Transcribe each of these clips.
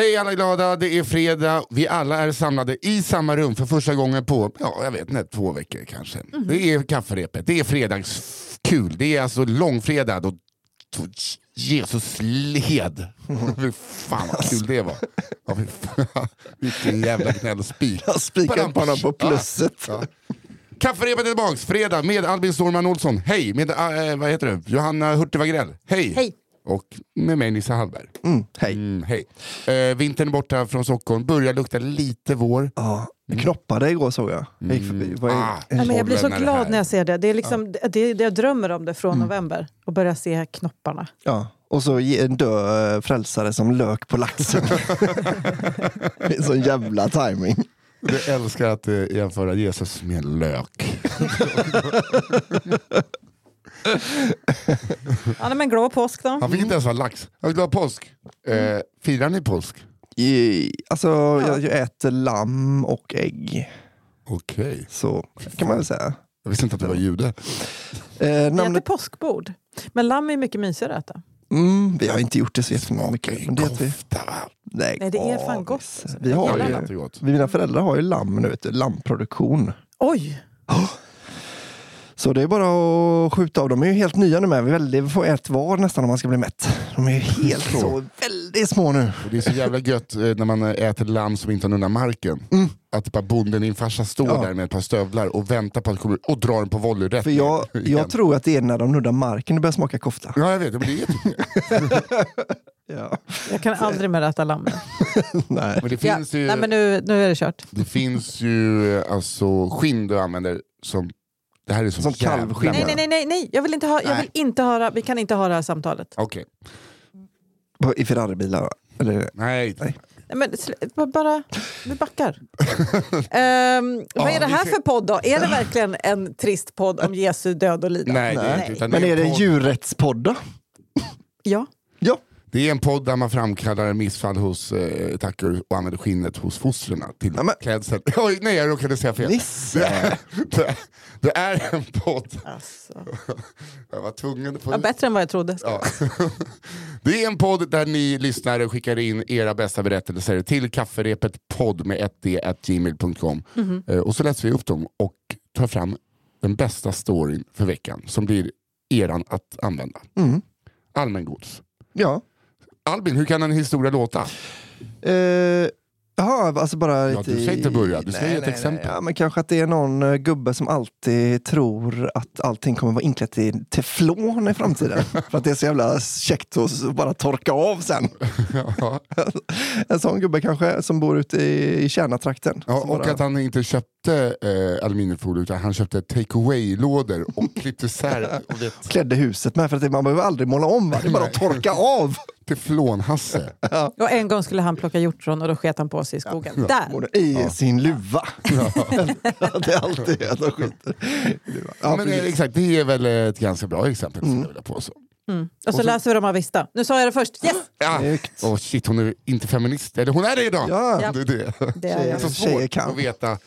Okej, alla glada. Det är fredag. Vi alla är samlade i samma rum för första gången på, ja, jag vet inte, två veckor kanske. Det är kafferepet. Det är fredagskul. Det är alltså långfredag då Jesus led. Fy fan vad kul det var. Ja. Vilken jävla gnällspik. Jag spikar på honom på plusset. Ja. Kafferepet är tillbaks, fredag med Albin Storman Olsson. Hej! Med äh, vad heter du? Johanna Hurtig Wagrell. Hej! Hej. Och med mig Nisse Hallberg. Mm, hej. Mm, hej. Eh, vintern är borta från Stockholm, börjar lukta lite vår. Ja, jag knoppade igår såg jag. jag gick förbi. Var Ah. Ja, men jag blir så det glad när jag ser det. Det är liksom, det, det, jag drömmer om det från november och börja se knopparna. Ja. Och så en dö eh, frälsare som lök på laxen. det är sån jävla timing. Jag älskar att eh, jämföra Jesus med en lök. Ja, men glad påsk då. Han fick inte ens vara lax. Glad påsk. Eh, firar ni påsk? I, alltså, jag, jag äter lamm och ägg. Okej. Så kan man väl säga. Jag visste inte att du var jude. Eh, Vi äter namnet, påskbord. Men lamm är mycket mysigare att äta. mm, vi har inte gjort det så jättemycket. Men det kofta va? Nej, Nej, det är fan gott, alltså. Vi har ju, mina föräldrar har ju lamm nu, vet du, lammproduktion. Oj! Så det är bara att skjuta av. De är ju helt nya nu med. Väldigt- vi får ett var nästan om man ska bli mätt. De är ju helt så väldigt små nu. Och det är så jävla gött eh, när man eh, äter lamm som inte har nunnat marken. Att bara bonden, din farsa, står Mm. Ja. där med ett par stövlar och väntar på att komma och drar den på volley rätt För jag, jag tror att det är när de nuddar marken det börjar smaka kofta. Ja jag vet, men det är typ det. Ja. Jag kan aldrig mer äta lamm. Nej. Men det Ja. finns ju, Nej, men nu, nu är det kört. det finns ju eh, alltså, skinn du använder som... Det här är så Som jävla- kalvskinn. Nej, nej, nej, nej, nej. Jag vill inte ha, jag vill inte höra, vi kan inte ha det här samtalet. Okej. På- I Ferraribilar? Eller? Nej. Nej. Nej, men sl- bara- bara, vi backar. Ehm, vad Ja, är det vi här ser- för podd då? Är det verkligen en trist podd om Jesu död och lidande? Nej, det är Nej. inte. Utan Men är det en podd- djurrättspodd då? Ja. Det är en podd där man framkallar missfall hos eh, tackor och använder skinnet hos fostren till Ja, men- klädsel. Oj, nej, jag råkade säga fel. Nisse. Det är, det, det är en podd. Alltså. Jag var tvungen. På, Ja, bättre än vad jag trodde. Ja. Det är en podd där ni lyssnare skickar in era bästa berättelser till kafferepet podd med 1d gmail.com. Mhm. Eh, Och så läser vi upp dem och tar fram den bästa storyn för veckan som blir eran att använda. Mm. Allmängods. Ja. Albin, hur kan en historia låta? Eh, Jaha, alltså bara Ja, lite du ska i- inte börja, du Nej, ge ett nej, exempel. Nej. Ja, men kanske att det är någon eh, gubbe som alltid tror att allting kommer vara inklätt i teflon i framtiden. För att det är så jävla käckt att bara torka av sen. Ja. En sån gubbe kanske som bor ute i, i Kärnatrakten. Ja, och bara- att han inte köpte eh, aluminiumfolie utan han köpte take away-lådor och klippte isär klädde huset med för att det- man behöver aldrig måla om, va? det är bara att torka av. teflonhasse. Och en gång skulle han plocka hjortron och då sket han på sig i skogen. Där! I sin luva. det är alltid att de skiter i luva. Ja, Ja, men, eh, precis. exakt, det är väl ett ganska bra exempel. Mm. Jag på så. Mm. Och så läser vi av Vista. Nu sa jag det först. Yes! Ja. Oh, shit, hon är inte feminist. Eller hon är det idag! Ja. Ja. Det är det. Det är jag. Så svårt att veta.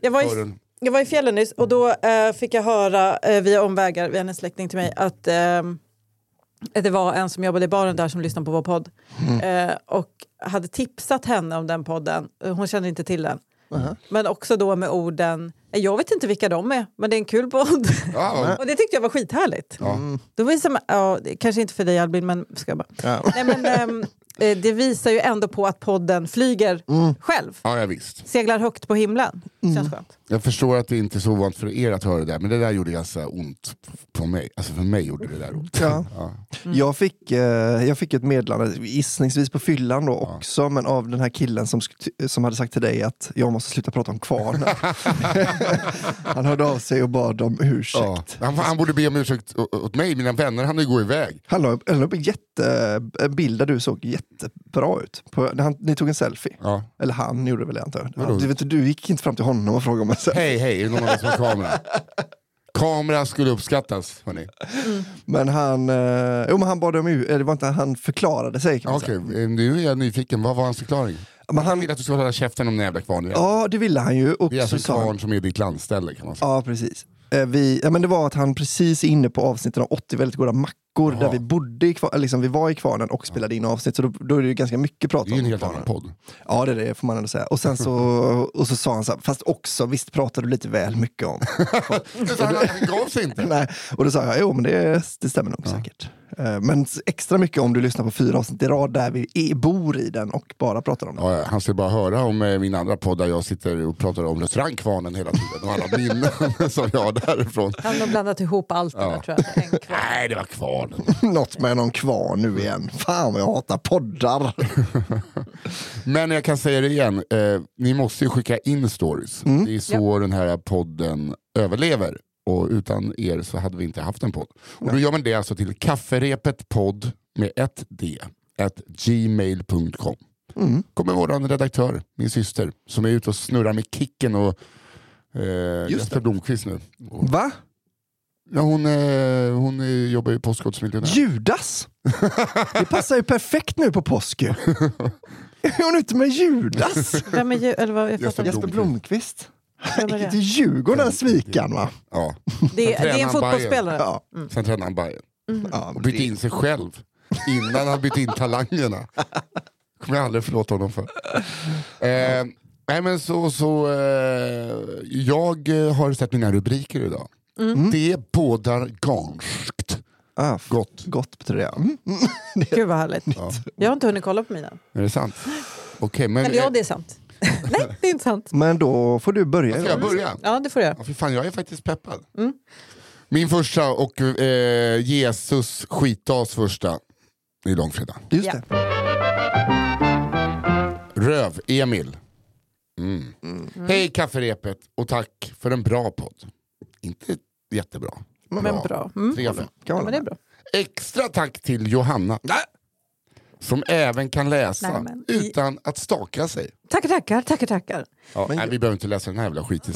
Jag var, i, jag var i fjällen nyss och då eh, fick jag höra eh, via omvägar, via en släkting till mig, att eh, det var en som jobbade i baren där som lyssnade på vår podd. Eh, och hade tipsat henne om den podden. Hon kände inte till den. Men också då med orden, "Eh, jag vet inte vilka de är, men det är en kul podd. Ja, och det tyckte jag var skithärligt. ja. Då visar man, ja, det- kanske inte för dig Albin, men ska jag bara. Ja. Nej, men, eh, det visar ju ändå på att podden flyger själv. ja, ja, visst. Seglar högt på himlen. Känns skönt. Jag förstår att det inte är så ovanligt för er att höra det där, men det där gjorde ganska ont på mig. Alltså för mig gjorde det där ont. Ja. Ja. Jag, fick, eh, jag fick ett meddelande, gissningsvis på fyllan då också, men av den här killen som, som hade sagt till dig att jag måste sluta prata om kvarnen. han hörde av sig och bad om ursäkt. Ja. Han, han borde be om ursäkt åt mig, mina vänner hann ju gå iväg. Han la upp- han en jätte, en bild där du såg jättebra ut. På, han, ni tog en selfie. Ja. Eller han gjorde det väl jag antar. Han, du, vet, du gick inte fram till honom och frågade om en selfie. Hej, hej, är det någon av er som har kamera? Kamera skulle uppskattas, hörni. Men han, eh, jo, men han bad om det var inte han förklarade sig kan Okej, eh, nu är jag nyfiken. Vad var hans förklaring? Men Han han, vill att du ska hålla käften om den jävla kvarnen. ja, det ville han ju. Och Det är alltså han- kvarn som är ditt landställe kan man säga. Ja, precis. Eh, Vi, ja, men det var att han precis inne på avsnitten av 80 väldigt goda mackor Jaha. där vi bodde i kvar, liksom, vi var i kvarnen och spelade in avsnitt. Så då, då är det ju ganska mycket prat Det är ju en om helt annan podd. Ja, det är det får man ändå säga. Och sen så, och så sa han så här, fast också, visst pratar du lite väl mycket om. Så han, gav sig inte. Nej. Och då sa jag, jo men det, det stämmer nog säkert. Eh, Men extra mycket om du lyssnar på fyra avsnitt i rad där vi är, bor i den och bara pratar om den. Ja, ja, han ska bara höra om eh, min andra podd där jag sitter och pratar om restaurangkvarnen hela tiden och alla minnen som jag har därifrån. Han har blandat ihop allt det där, tror jag. En kvar. Nej, det var kvarnen. Något med någon kvar nu igen. Fan vad jag hatar poddar. Men jag kan säga det igen, eh, ni måste ju skicka in stories. Mm. Det är så den här podden överlever. Och utan er så hade vi inte haft en podd. Och då gör man det alltså till kafferepetpodd med ett d, at gmail.com. Mm. kommer vår redaktör, min syster, som är ute och snurrar med Kicken och eh, Jesper Blomqvist nu. Och, Va? Ja, hon eh, hon jobbar ju på Postkodmiljonär. Judas? Det passar ju perfekt nu på påsk ju. Är hon ute med Judas? Vem är ju, eller vad, jag Jesper fattar. Jesper Blomqvist? Vem är Gick det? till Djurgården svikan va? Ja. Det, är- det är en Tränar fotbollsspelare. Ja. Sen tränade han Bayern. ja och bytte in sig själv innan han bytte in talangerna. kommer jag aldrig förlåta honom för. Eh, nej men så, så eh, jag eh, har sett mina rubriker idag. Det bådar ganskt ah, gott. gott betyder det. Mm. Gud vad härligt. Jag har inte hunnit kolla på mina. Är det sant? Okej, men Eller ja, det är sant. Nej, det är inte sant. Men då får du börja. ska jag börja? Ja, det får jag. Ja, för fan, jag är faktiskt peppad. Min första och eh, Jesus skitdags första är långfredag. Just Ja. det. Röv-Emil. Mm. Hej kafferepet och tack för en bra podd. Inte jättebra. Men bra. Mm. Tre av fem. Kan Ja, man men det är bra. Extra tack till Johanna. Som även kan läsa Nej, men- utan att staka sig. Tackar, tackar, tackar, tackar. Ja, Men- nej, vi behöver inte läsa den här jävla skiten.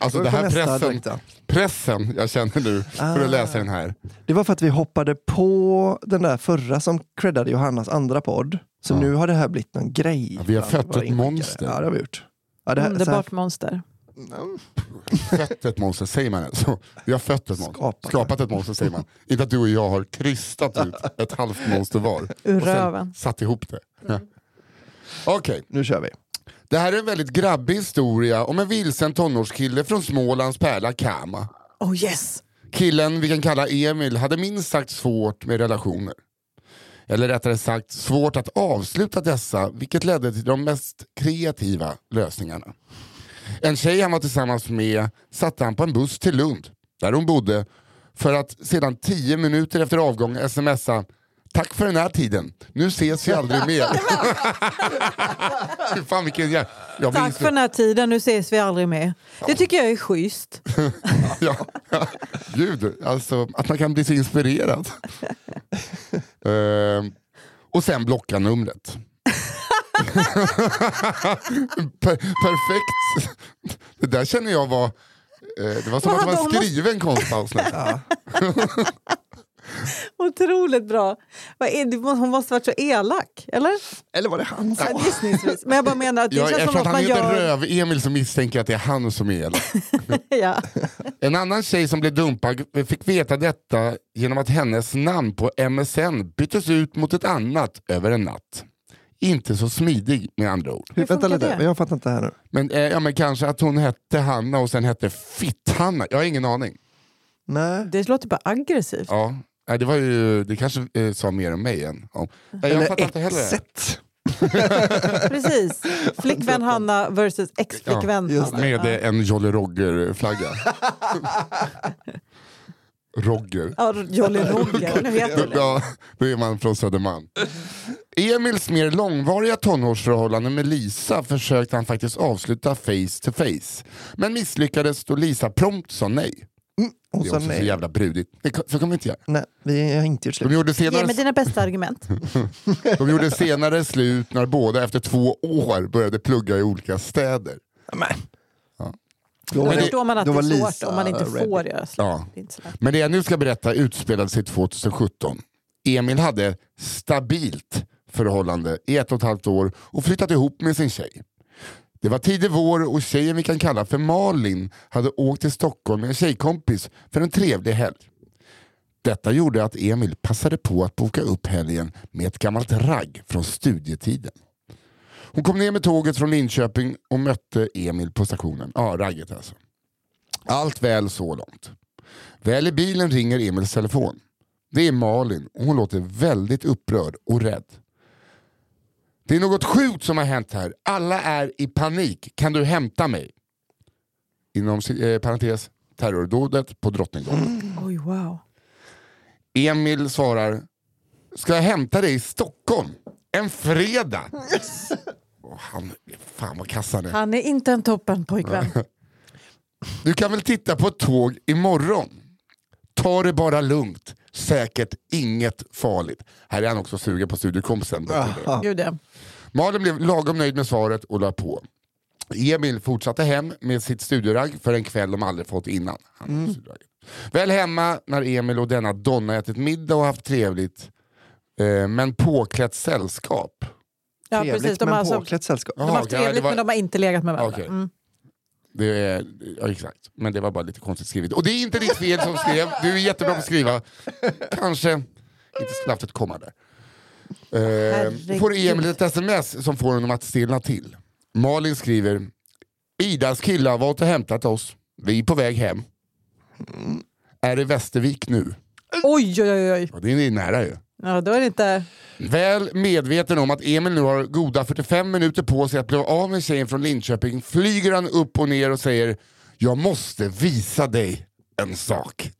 Alltså det är det här nästa pressen, direkt då. pressen jag känner nu för att läsa den här. Det var för att vi hoppade på den där förra som creddade Johannas andra podd. Så Ja. nu har det här blivit någon grej. Ja, vi har bland fött våra ett inskickare. monster. Ja, det har vi gjort. Ja, det här, så här, Underbart monster. Fött ett monster, säger man så? Vi har fött ett monster. Skapat. Skapat ett monster säger man. Inte att du och jag har krystat ut ett halvt monster var. Ur röven. satt ihop det. Ja. Okej, nu kör vi. det här är en väldigt grabbig historia om en vilsen tonårskille från Smålands pärla Kama. Oh yes! Killen vi kan kalla Emil hade minst sagt svårt med relationer. Eller rättare sagt svårt att avsluta dessa vilket ledde till de mest kreativa lösningarna. En tjej han var tillsammans med satte han på en buss till Lund, där hon bodde, för att sedan tio minuter efter avgång smsa Tack för den här tiden, nu ses vi aldrig mer. Fan vilken jä... jag Tack för den här tiden, nu ses vi aldrig mer. Det tycker jag är schysst. ja, ja. Gud, alltså att man kan bli så inspirerad. Ehm, och sen blocka numret. per perfekt. Det där känner jag var... eh, det var som att det var skriven konstpaus. nu. Otroligt bra. Hon måste varit så elak, eller? Eller var det han. Ja. Gissningsvis. Men jag bara menar att det Jag, känns som att att han man heter gör... Röv-Emil så misstänker jag att det är han som är elak. Ja. En annan tjej som blev dumpad fick veta detta genom att hennes namn på MSN byttes ut mot ett annat över en natt. Inte så smidig med andra ord. Hur, vänta funkar lite, det? jag fattar inte här nu. Men, eh, ja, men kanske att hon hette Hanna och sen hette Fitt-Hanna. Jag har ingen aning. Nej. Det låter bara aggressivt. Ja. Nej, det, var ju, det kanske eh, sa mer om mig än om... Nej, jag fattar inte heller. det. exet. Precis. Flickvän Hanna versus ex-flickvän just Hanna. Med en Jolly Roger-flagga. Roger. Ja, Jolly Roger, nu heter det. Ja, då är man från Södermalm. Emils mer långvariga tonårsförhållande med Lisa försökte han faktiskt avsluta face to face. Men misslyckades då Lisa prompt sa nej. Hon Det är sa också så nej. jävla brudigt. Det kan- Så kan vi inte göra. nej. Vi har inte gjort De slut. gjorde, Ge senare, mig dina bästa argument. de gjorde senare slut när båda efter två år började plugga i olika städer. Men. Då Då förstår man att det är svårt Lisa om man inte ready. får göra slut. Ja. Det. Men det jag nu ska berätta utspelade sig 2017. Emil hade stabilt förhållande i ett och ett halvt år och flyttat ihop med sin tjej. Det var tidig vår och tjejen vi kan kalla för Malin hade åkt till Stockholm med en tjejkompis för en trevlig helg. Detta gjorde att Emil passade på att boka upp helgen med ett gammalt ragg från studietiden. Hon kom ner med tåget från Linköping och mötte Emil på stationen. Ja, ragget alltså. Allt väl så långt. Väl i bilen ringer Emils telefon. Det är Malin och hon låter väldigt upprörd och rädd. Det är något sjukt som har hänt här. Alla är i panik. Kan du hämta mig? Inom eh, parentes, terrordådet på Drottninggatan. Oj, wow. Emil svarar, ska jag hämta dig i Stockholm? En fredag? Åh, han, fan vad kass han är. Han är inte en toppen pojkvän. Du kan väl titta på ett tåg imorgon? Ta det bara lugnt. Säkert inget farligt. Här är han också sugen på studiekompisen. Ja. Malin blev lagom nöjd med svaret och la på. Emil fortsatte hem med sitt studieragg för en kväll de aldrig fått innan. Han Mm. Väl hemma när Emil och denna Donna ätit middag och haft trevligt eh, men påklätt sällskap. ja Trevligt precis. De men har, alltså, påklätt sällskap. de har haft Jaha, ja, trevligt var- men de har inte legat med varandra. Okej. Mm. Det är, ja, exakt, men det var bara lite konstigt skrivet. Och det är inte ditt fel som skrev, du är jättebra på att skriva. Kanske inte skulle haft ett komma där. Eh, får Emil ett sms som får honom att stelna till. Malin skriver, Idas killar var och hämtat oss. Vi är på väg hem. Är i Västervik nu. Oj, oj, oj. oj. Ja, det är nära ju. Ja, då är det inte... Väl medveten om att Emil nu har goda 45 minuter på sig att bli av med tjejen från Linköping flyger han upp och ner och säger Jag måste visa dig en sak.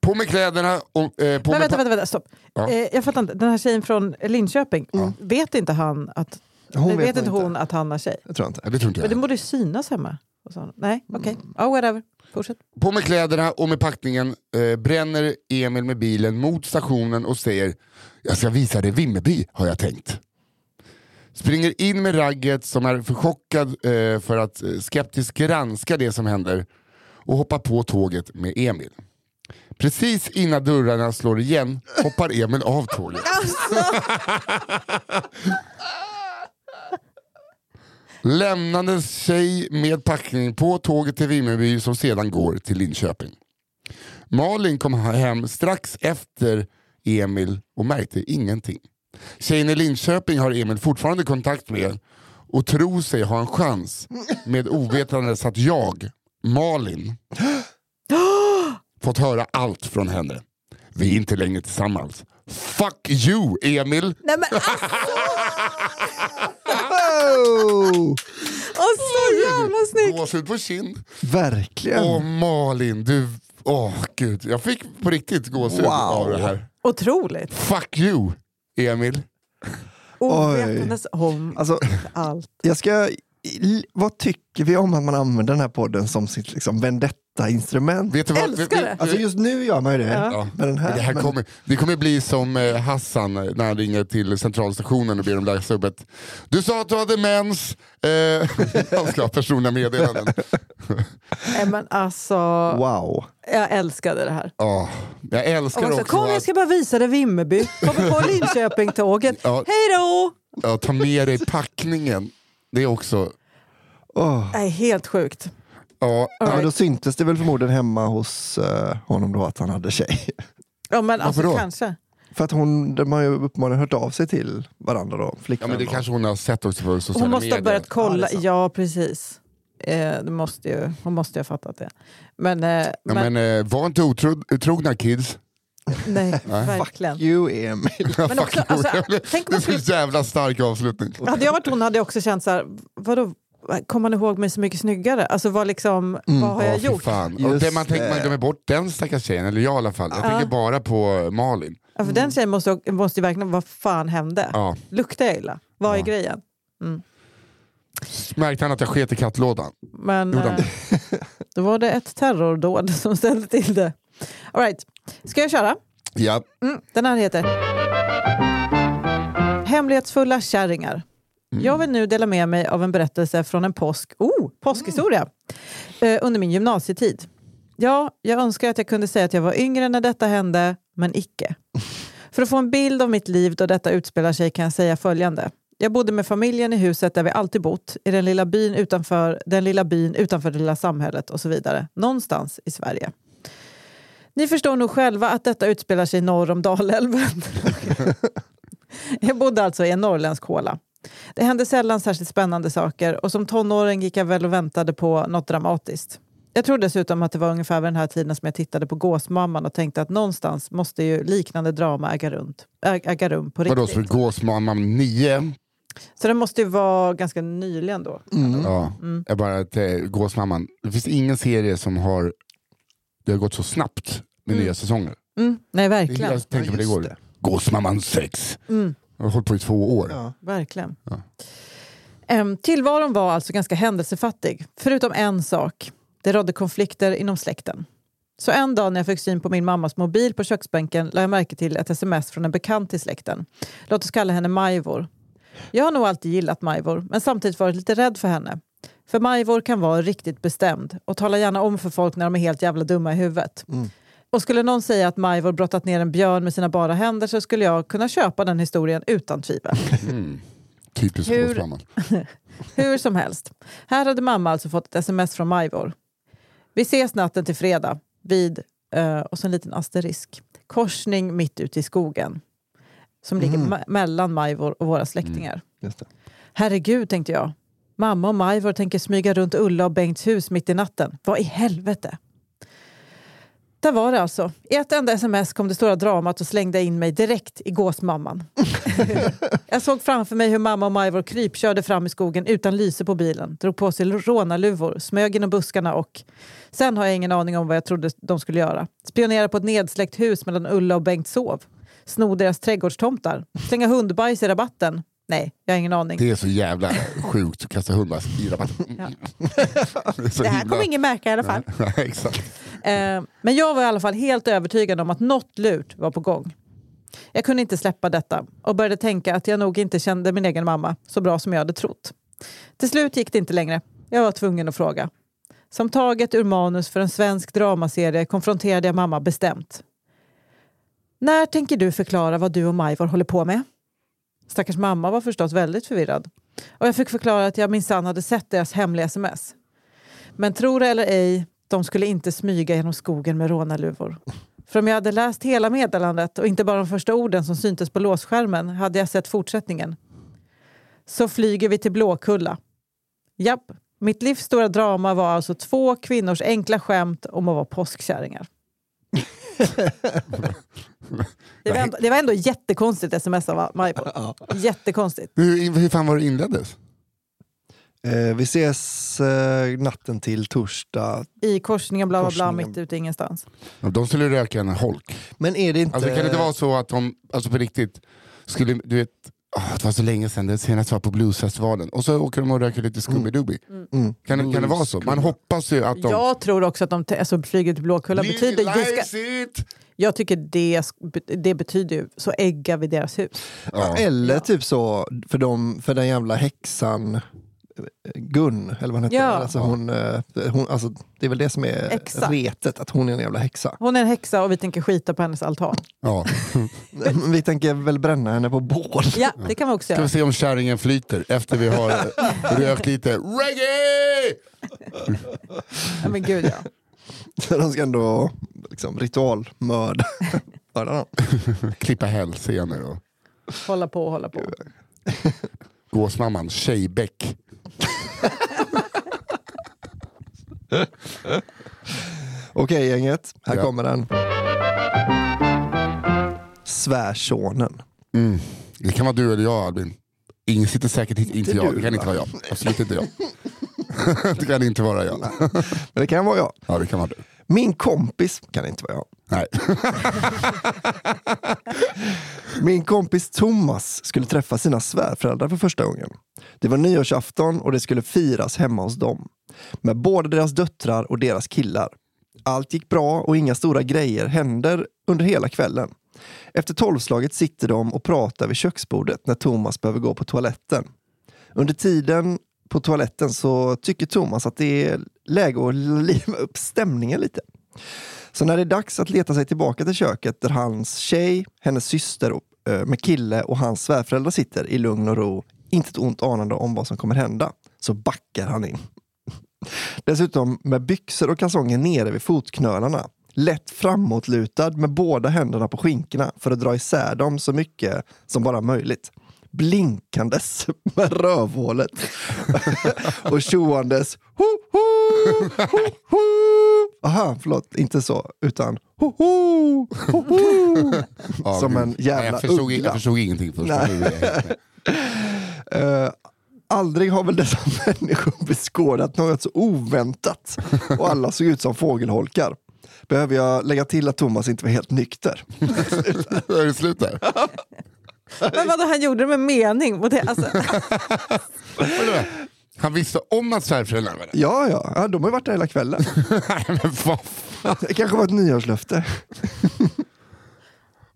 På med kläderna och... Eh, på Men vänta, vänta, vänta, stopp. Ja. Eh, jag fattar inte. Den här tjejen från Linköping, vet inte han att... Hon vet, vet inte hon att han har tjej? Jag tror inte. Ja, det tror inte Men det jag. borde synas hemma. Nej, okej. Ja, whatever. Fortsätt. På med kläderna och med packningen eh, bränner Emil med bilen mot stationen och säger Jag ska visa dig Vimmerby har jag tänkt. Springer in med ragget som är för chockad eh, för att eh, skeptiskt granska det som händer och hoppar på tåget med Emil. Precis innan dörrarna slår igen hoppar Emil av tåget. Lämnade sig med packning på tåget till Vimmerby som sedan går till Linköping. Malin kom hem strax efter Emil och märkte ingenting. Tjejen i Linköping har Emil fortfarande kontakt med och tror sig ha en chans med ovetandes att jag, Malin, fått höra allt från henne. Vi är inte längre tillsammans. Fuck you Emil! Nej men alltså, Oh, åh, så jävla snyggt! Gåshud på kind. verkligen. Åh Malin, du... Åh gud, jag fick på riktigt gåshud Wow. av det här. Otroligt. Fuck you Emil. Ovetandes om Alltså, allt. jag ska, vad tycker vi om att man använder den här podden som sitt liksom, vendetta-instrument? Vet du vad? Älskar det. Alltså just nu gör man ju det. Ja. Med den här. Det, här men- kommer, det kommer bli som eh, Hassan när han ringer till centralstationen och ber dem läsa upp ett Du sa att du hade mens. Eh, han ska ha personliga meddelanden. Nej, men alltså, Wow. jag älskade det här. Ja, jag älskar också, också Kom jag att ska bara visa dig Vimmerby. Kommer på Linköping-tåget. Ja. Hej då! ja, ta med dig packningen. Det är också... Oh. Nej, helt sjukt. Ja, Ja, men Alright. då syntes det väl förmodligen hemma hos eh, honom då att han hade tjej. Ja, men alltså, då? kanske. För att hon, de har ju uppenbarligen hört av sig till varandra då, ja, flickvän. men det och- kanske hon har sett också på sociala Hon måste medier. ha börjat Ja, kolla. Ja, precis. Eh, det måste ju, hon måste ju ha fattat det. Men, eh, Ja, men, men, eh, var inte otrogna kids. nej, verkligen. You Emil. Ja, Men också, alltså, tänk om det man är skulle, så jävla stark avslutning. hade jag varit hon hade jag också känt så här, vadå, kommer man ihåg mig så mycket snyggare? Alltså vad, liksom, vad har jag gjort? Fan. Och det man tänker, man glömmer bort den stackars tjejen, eller jag i alla fall. Jag Ja. tänker bara på Malin. Ja, för den tjejen måste, måste ju verkligen, vad fan hände? Ja. Luktar jag illa? Vad är grejen? Märkte han att jag sket i kattlådan? Men eh, då var det ett terrordåd som ställde till det. All right. Ska jag köra? Ja. Mm, den här heter Hemlighetsfulla kärringar. Mm. Jag vill nu dela med mig av en berättelse från en påsk, oh, påskhistoria eh, under min gymnasietid. Ja, jag önskar att jag kunde säga att jag var yngre när detta hände, men icke. För att få en bild av mitt liv då detta utspelar sig kan jag säga följande. Jag bodde med familjen i huset där vi alltid bott, i den lilla byn utanför den lilla byn utanför det lilla samhället och så vidare. Någonstans i Sverige. Ni förstår nog själva att detta utspelar sig norr om Dalälven. jag bodde alltså i en norrländsk håla. Det hände sällan särskilt spännande saker och som tonåring gick jag väl och väntade på något dramatiskt. Jag tror dessutom att det var ungefär vid den här tiden som jag tittade på Gåsmamman och tänkte att någonstans måste ju liknande drama äga, runt, äga rum på Vadå, riktigt. så Gåsmamman 9? Så det måste ju vara ganska nyligen då. Ja, Mm. jag bara till Gåsmamman. Det finns ingen serie som har, det har gått så snabbt med nya säsonger. Mm. Nej, verkligen. Jag tänkte på det igår. Gåsmamman 6. Mm. Jag har hållit på i två år. Ja. Verkligen. Ja. Em, tillvaron var alltså ganska händelsefattig, förutom en sak. Det rådde konflikter inom släkten. Så en dag när jag fick syn på min mammas mobil på köksbänken la jag märke till ett sms från en bekant i släkten. Låt oss kalla henne Majvor. Jag har nog alltid gillat Majvor, men samtidigt varit lite rädd för henne. För Majvor kan vara riktigt bestämd och tala gärna om för folk när de är helt jävla dumma i huvudet. Och skulle någon säga att Majvor brottat ner en björn med sina bara händer så skulle jag kunna köpa den historien utan tvivel. Mm. Typiskt Hur-. Hur som helst. Här hade mamma alltså fått ett sms från Majvor. Vi ses natten till fredag vid, eh, och så en liten asterisk, korsning mitt ute i skogen. Som ligger me- mellan Majvor och våra släktingar. Det. Herregud, tänkte jag. Mamma och Majvor tänker smyga runt Ulla och Bengts hus mitt i natten. Vad i helvete? Där var det alltså. I ett enda sms kom det stora dramat och slängde in mig direkt i gåsmamman. jag såg framför mig hur mamma och Majvor krypkörde fram i skogen utan lyse på bilen, drog på sig rånarluvor, smög genom buskarna och... Sen har jag ingen aning om vad jag trodde de skulle göra. Spionera på ett nedsläckt hus medan Ulla och Bengt sov. Sno deras trädgårdstomtar. Slänga hundbajs i rabatten. Nej, jag har ingen aning. Det är så jävla sjukt att kasta hundar i rabatten. Ja. Det, Det här himla- kommer ingen märka i alla fall. Nej, Exakt. Eh, men jag var i alla fall helt övertygad om att något lurt var på gång. Jag kunde inte släppa detta och började tänka att jag nog inte kände min egen mamma så bra som jag hade trott. Till slut gick det inte längre. Jag var tvungen att fråga. Som taget ur manus för en svensk dramaserie konfronterade jag mamma bestämt. När tänker du förklara vad du och Majvor håller på med? Stackars mamma var förstås väldigt förvirrad. Och jag fick förklara att jag minsann hade sett deras hemliga sms. Men tro det eller ej, de skulle inte smyga genom skogen med rånarluvor. För om jag hade läst hela meddelandet och inte bara de första orden som syntes på låsskärmen hade jag sett fortsättningen. Så flyger vi till Blåkulla. Japp, mitt livs stora drama var alltså två kvinnors enkla skämt om att vara påskkärringar. Det var, ändå, det var ändå jättekonstigt sms av Majvor. Jättekonstigt. Hur, hur fan var det inleddes? Eh, vi ses eh, natten till torsdag. I korsningen bla bla bla Korsningen. mitt ute i ingenstans. De skulle röka en holk. Men är det inte... Alltså, kan det inte vara så att de, alltså på riktigt, skulle, du vet, ah, det var så länge sedan, det senaste var på bluesfestivalen. Och så åker de och röker lite Scooby-Dooby. Mm. Kan, det- kan det vara så? Man hoppas ju att de... Jag tror också att de te- alltså, flyger till Blåkulla betyder... It! jag tycker det, sk- det betyder ju så äggar vi deras hus. Ja. Eller typ så för, dem, för den jävla häxan Gun, eller vad hon heter. Ja. Alltså hon, eh, hon, alltså, det är väl det som är Exakt. retet, att hon är en jävla häxa. Hon är en häxa och vi tänker skita på hennes altan. Ja. Vi tänker väl bränna henne på bål. Ja, det kan vi också Ska vi göra. se om kärringen flyter efter vi har rökt lite reggae! Ja, men gud ja. Så de ska ändå liksom, ritualmörda. Klippa hälsenor och Hålla på och hålla på. gåsmamman Tjejbäck. Okej gänget, här Ja. kommer den. Svärsonen. Mm. Det kan vara du eller jag Albin. Ingen sitter säkert hit, inte jag. Det kan inte va? vara jag. Absolut inte jag. det kan inte vara jag. Men det kan vara jag. Ja det kan vara du. Min kompis kan inte vara jag. Nej. Min kompis Thomas skulle träffa sina svärföräldrar för första gången. Det var nyårsafton och det skulle firas hemma hos dem. Med båda deras döttrar och deras killar. Allt gick bra och inga stora grejer händer under hela kvällen. Efter tolvslaget sitter de och pratar vid köksbordet när Thomas behöver gå på toaletten. Under tiden på toaletten så tycker Thomas att det är läge att liva upp stämningen lite. Så när det är dags att leta sig tillbaka till köket där hans tjej, hennes syster och, eh, med kille och hans svärföräldrar sitter i lugn och ro inte ett ont anande om vad som kommer hända, så backar han in. Dessutom med byxor och kalsonger nere vid fotknölarna. Lätt framåtlutad med båda händerna på skinkorna för att dra isär dem så mycket som bara möjligt. Blinkandes med rövhålet. och tjoandes ho, ho, ho, ho. Aha, förlåt, inte så, utan ho, ho, ho, ho. Ja, Som en jävla Nej, jag, förstod, uggla. jag förstod ingenting först. Aldrig har väl dessa människor beskådat något så oväntat och alla såg ut som fågelholkar. Behöver jag lägga till att Thomas inte var helt nykter? Är det slut där? Men vadå, han gjorde det med mening? Och det, alltså? Han visste om att svärföräldrarna var där. Ja, ja, ja, de har ju varit där hela kvällen. Nej, men vad fan. Det kanske var ett nyårslöfte.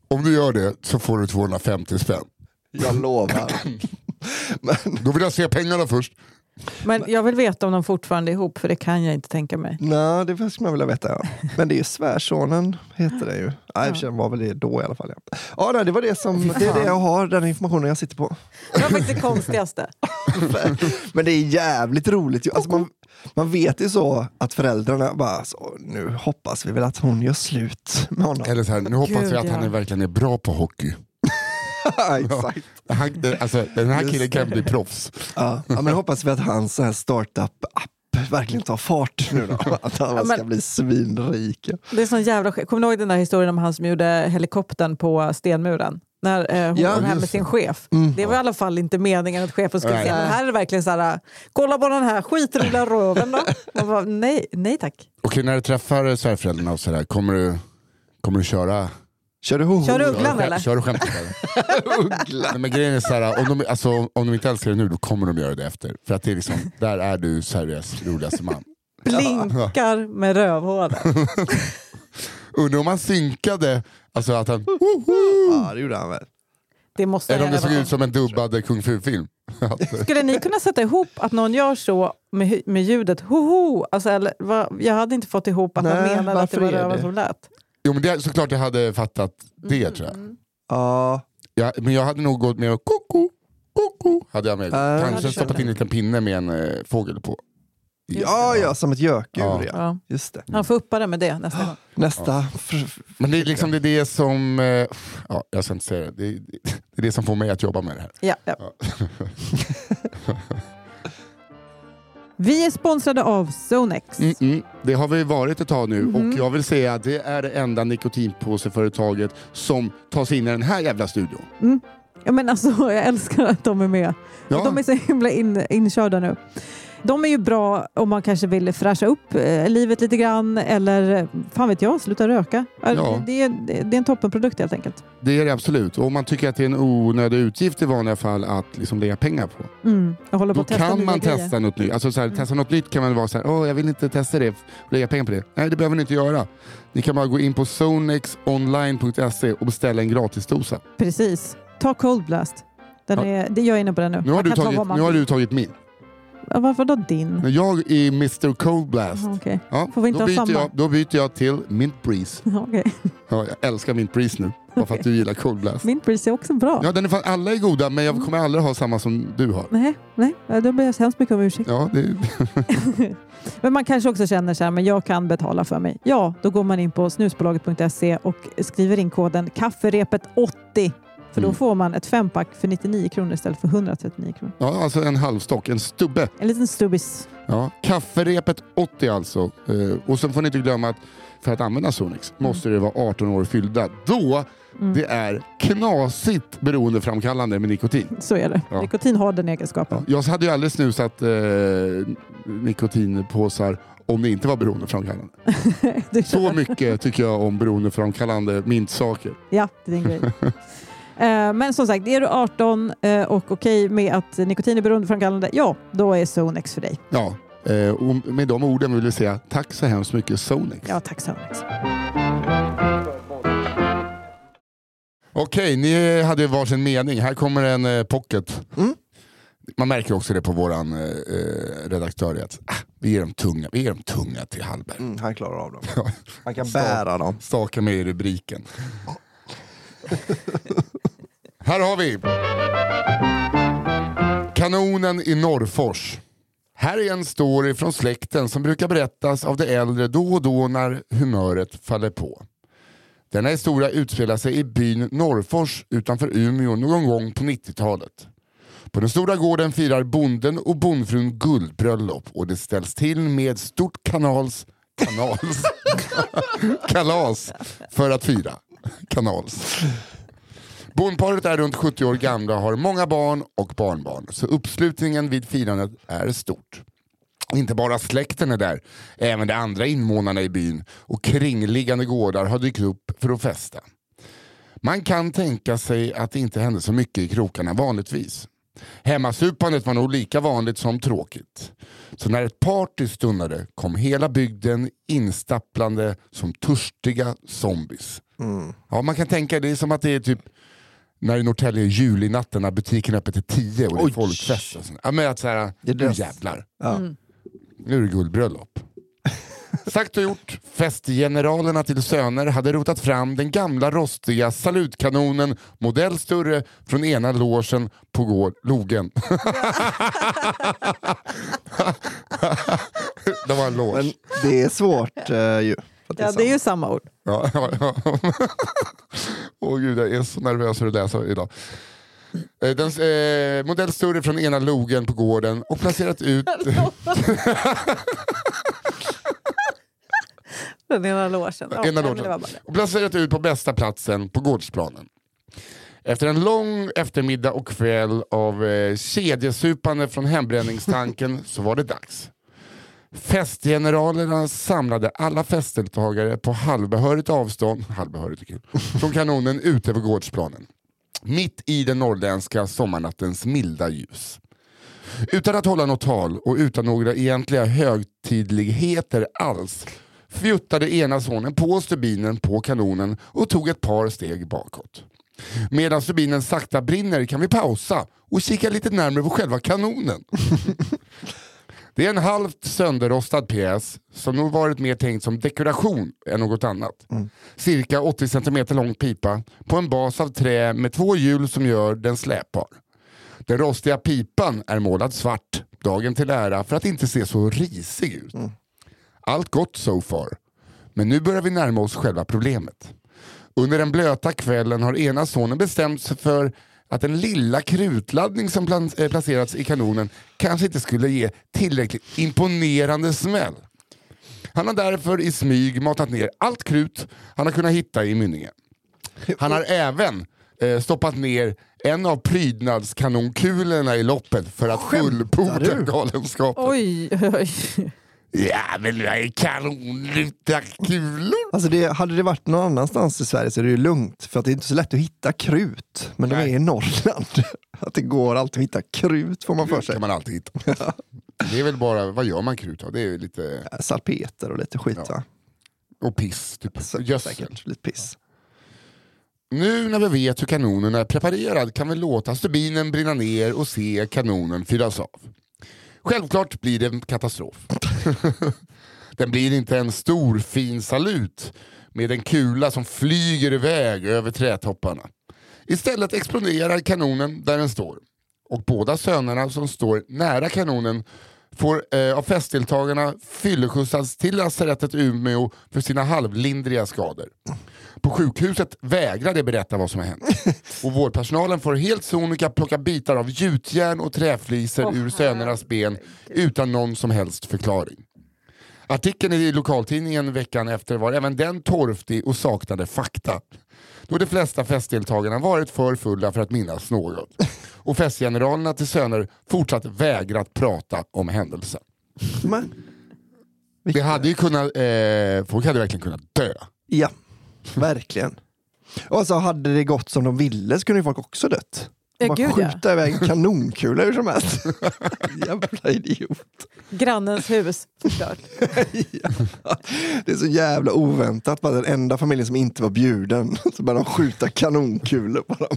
Om du gör det så får du 250 spänn. Jag lovar. Men, Då vill jag se pengarna först. men jag vill veta om de fortfarande är ihop, för det kan jag inte tänka mig. nej, det skulle man vilja veta. Ja. Men det är ju svärsonen, heter det ju. Nej, sig var väl det då i alla fall. Ja, ja nej, det var det som, det är det jag har, den informationen jag sitter på. Det var faktiskt det konstigaste. Men det är jävligt roligt. Alltså man, man vet ju så att föräldrarna bara, så, nu hoppas vi väl att hon gör slut med honom. Eller så här, nu hoppas Gud, vi att han ja. är, verkligen är bra på hockey. Exakt. Han, det- alltså, den här Just killen kan det. bli proffs. Ja, ja, men hoppas vi att hans så här startup-app verkligen tar fart nu då. Att han Ja, men- ska bli svinrik. Det är sån jävla Kommer du ihåg den där historien om han som gjorde helikoptern på stenmuren? När eh, hon Ja, var här med sin chef. Mm. Det var i alla fall inte meningen att chefen skulle se. Men här är det verkligen så här, kolla på den här skitroliga röven då. Man bara, nej, nej tack. Okej, när du träffar svärföräldrarna och sådär, kommer du, kommer du köra? Kör du ho Kör du? Ugglan, eller? Kör du skämtet? eller? Nej, men grejen är såhär, om de, alltså, om de inte älskar dig nu, då kommer de göra det efter. För att det är liksom, där är du Sveriges roligaste man. Blinkar med rövhålet. Undrar om han synkade, alltså att han, Ja, det gjorde han väl. Det måste eller om det såg ut som en dubbad kung fu-film. Skulle ni kunna sätta ihop att någon gör så med, med ljudet hoho? Alltså, eller, vad, jag hade inte fått ihop att han Nej, menade att det var röven som lät. Jo men det, såklart jag hade fattat det tror jag. Ja, Ja, men jag hade nog gått med och koko, koko. Hade jag med. Ja, det Kanske hade stoppat jag in en liten pinne med en eh, fågel på. ja, ja, som ett gökur. Ja. Ja. Ja. Just det. Han får uppa det med det nästa gång. Nästa. F- Men det är liksom det, är det som, eh, ja, jag ska inte säga det. Det, är- det är det som får mig att jobba med det här. Ja, ja. Vi är sponsrade av Zonex. Mm -mm. Det har vi varit ett tag nu Mhm. och jag vill säga att det är det enda nikotinpåseföretaget som tar sig in i den här jävla studion. Mm. Ja, men alltså, jag älskar att de är med. Ja. De är så himla in, inkörda nu. De är ju bra om man kanske vill fräscha upp eh, livet lite grann eller fan vet jag, sluta röka. Eh, Ja. Det, är, det är en toppenprodukt helt enkelt. Det är det absolut. Och om man tycker att det är en onödig utgift i vanliga fall att liksom lägga pengar på. Mm. På Då kan man grejer. testa något nytt. Alltså så här, testa något nytt kan man vara så här, åh jag vill inte testa det, lägga pengar på det. Nej det behöver ni inte göra. Ni kan bara gå in på zonexonline.se och beställa en gratisdosa. Precis. Ta Cold Blast. Den Ja. är, det jag är inne på den nu. Nu har, du tagit, nu har du tagit min. Varför då din? Jag är Mr Cold Blast, Okej. ja, Får vi inte då, ha byter samma? jag, då byter jag till Mint Breeze. Okej. Ja, jag älskar Mint Breeze nu, bara för att du gillar Cold Blast. Min pris är också bra. Ja, den är fan, alla är goda men jag kommer aldrig ha samma som du har. Nej, nej, då ber jag så hemskt mycket om ursäkt. Ja, det, Men man kanske också känner så här, men jag kan betala för mig. Ja, då går man in på snusbolaget.se och skriver in koden kafferepet80. För då Mm. får man ett fempack för 99 kronor istället för 139 kronor. ja, alltså en halvstock, en stubbe. En liten stubbis. Ja, kafferepet 80 alltså. Eh, och sen får ni inte glömma att för att använda Sonix måste det vara 18 år fyllda. Då Mm. det är knasigt beroendeframkallande med nikotin. Så är det. Ja. Nikotin har den Ja, egenskapen. jag hade ju aldrig snusat eh, nikotinpåsar om det inte var beroendeframkallande. Så mycket tycker jag om beroendeframkallande mintsaker. Ja, det är din grej. Eh, Men som sagt, är du 18 eh, och okej med att nikotin är beroendeframkallande, ja, då är Zonex för dig. Ja, eh, och med de orden vill jag säga tack så hemskt mycket Sonix. Ja, tack Zonex. Okej, ni hade ju varsin mening. Här kommer en pocket. Mm. Man märker också det på våran eh, redaktör. Att, ah, vi, ger dem tunga, vi ger dem tunga till Hallberg. Mm, han klarar av dem. Han kan bära dem. Staka med i rubriken. Här har vi. Kanonen i Norrfors. Här är en story från släkten som brukar berättas av de äldre då och då när humöret faller på. Denna historia utspelar sig i byn Norrfors utanför Umeå någon gång på 90-talet. På den stora gården firar bonden och bondfrun guldbröllop och det ställs till med stort kanals, kanals, kalas för att fira. Kanals. Bondparet är runt 70 år gamla och har många barn och barnbarn, så uppslutningen vid firandet är stort. Inte bara släkten är där, även de andra invånarna i byn och kringliggande gårdar har dykt upp för att festa. Man kan tänka sig att det inte hände så mycket i krokarna vanligtvis. Hemmasupandet var nog lika vanligt som tråkigt. Så när ett party stundade kom hela bygden instapplande som törstiga zombies. Ja, man kan tänka det är som att det är typ när i Norrtälje julinatten när butiken är öppet till tio och det är Oj. folkfest. Och sånt. ja, men att så här, Det är nu det. jävlar. Ja. Nu är det guldbröllop. Sagt och gjort, festgeneralerna till söner hade rotat fram den gamla rostiga salutkanonen modell större från ena logen på gård, logen. det var en loge. Men det är svårt eh, ju. Att Ja, det är ju samma ord. Ja, ja, ja. Åh gud, jag är så nervös för att läsa idag. Eh, Den, eh, modell större från ena logen på gården och placerat ut... Den ena logen. Ja, ena det det. och placerat ut på bästa platsen på gårdsplanen. Efter en lång eftermiddag och kväll av eh, kedjesupande från hembränningstanken så var det dags. Festgeneralerna samlade alla festdeltagare på halvbehörigt avstånd halvbehörigt kul, från kanonen ute på gårdsplanen. Mitt i den norrländska sommarnattens milda ljus. Utan att hålla något tal och utan några egentliga högtidligheter alls fjuttade ena sonen på stubinen på kanonen och tog ett par steg bakåt. Medan stubinen sakta brinner kan vi pausa och kika lite närmare på själva kanonen. Det är en halvt sönderrostad pjäs som nog varit mer tänkt som dekoration än något annat. Cirka 80 cm lång pipa på en bas av trä med två hjul som gör den släpbar. Den rostiga pipan är målad svart, dagen till ära, för att inte se så risig ut. Allt gott so far. Men nu börjar vi närma oss själva problemet. Under den blöta kvällen har ena sonen bestämt sig för att den lilla krutladdning som eh, placerats i kanonen kanske inte skulle ge tillräckligt imponerande smäll. Han har därför i smyg matat ner allt krut han har kunnat hitta i mynningen. Han har även eh, stoppat ner en av prydnadskanonkulorna i loppet för att fullborda galenskapen. Oj, oj. Ja men det är kanonluta kulor. Alltså det, hade det varit någon annanstans i Sverige så är det ju lugnt, för att det är inte så lätt att hitta krut. Men de Nej. är i Norrland. Att det går alltid att hitta krut får man för Krut sig. kan man alltid hitta. Det är väl bara, vad gör man krut av? Det är lite, Salpeter och lite skit va? och piss, typ Så-. Säkert lite piss. Nu när vi vet hur kanonen är preparerad kan vi låta stubinen brinna ner och se kanonen fyllas av. Självklart blir det en katastrof. Den blir inte en stor fin salut med en kula som flyger iväg över trädtopparna. Istället exploderar kanonen där den står. Och båda sönerna som står nära kanonen får eh, av festdeltagarna fylleskjutsas till lasarettet i Umeå för sina halvlindriga skador. På sjukhuset vägrar de berätta vad som har hänt. Och vårdpersonalen får helt sonika plocka bitar av gjutjärn och träfliser Åh, ur sönernas ben utan någon som helst förklaring. Artikeln i lokaltidningen veckan efter var även den torftig och saknade fakta. Då de flesta festdeltagarna varit för fulla för att minnas något. Och festgeneralerna till söner fortsatt vägrat prata om händelsen. Men, Det hade ju kunnat, eh, folk hade verkligen kunnat dö. ja, verkligen. Och så hade det gått som de ville så kunde ju folk också dött. Ja, Bara gud, ja. skjuta iväg en kanonkula hur som helst. Jävla idiot. Grannens hus förstört. Ja. Det är så jävla oväntat. Bara den enda familjen som inte var bjuden. Så började de skjuta kanonkulor på dem.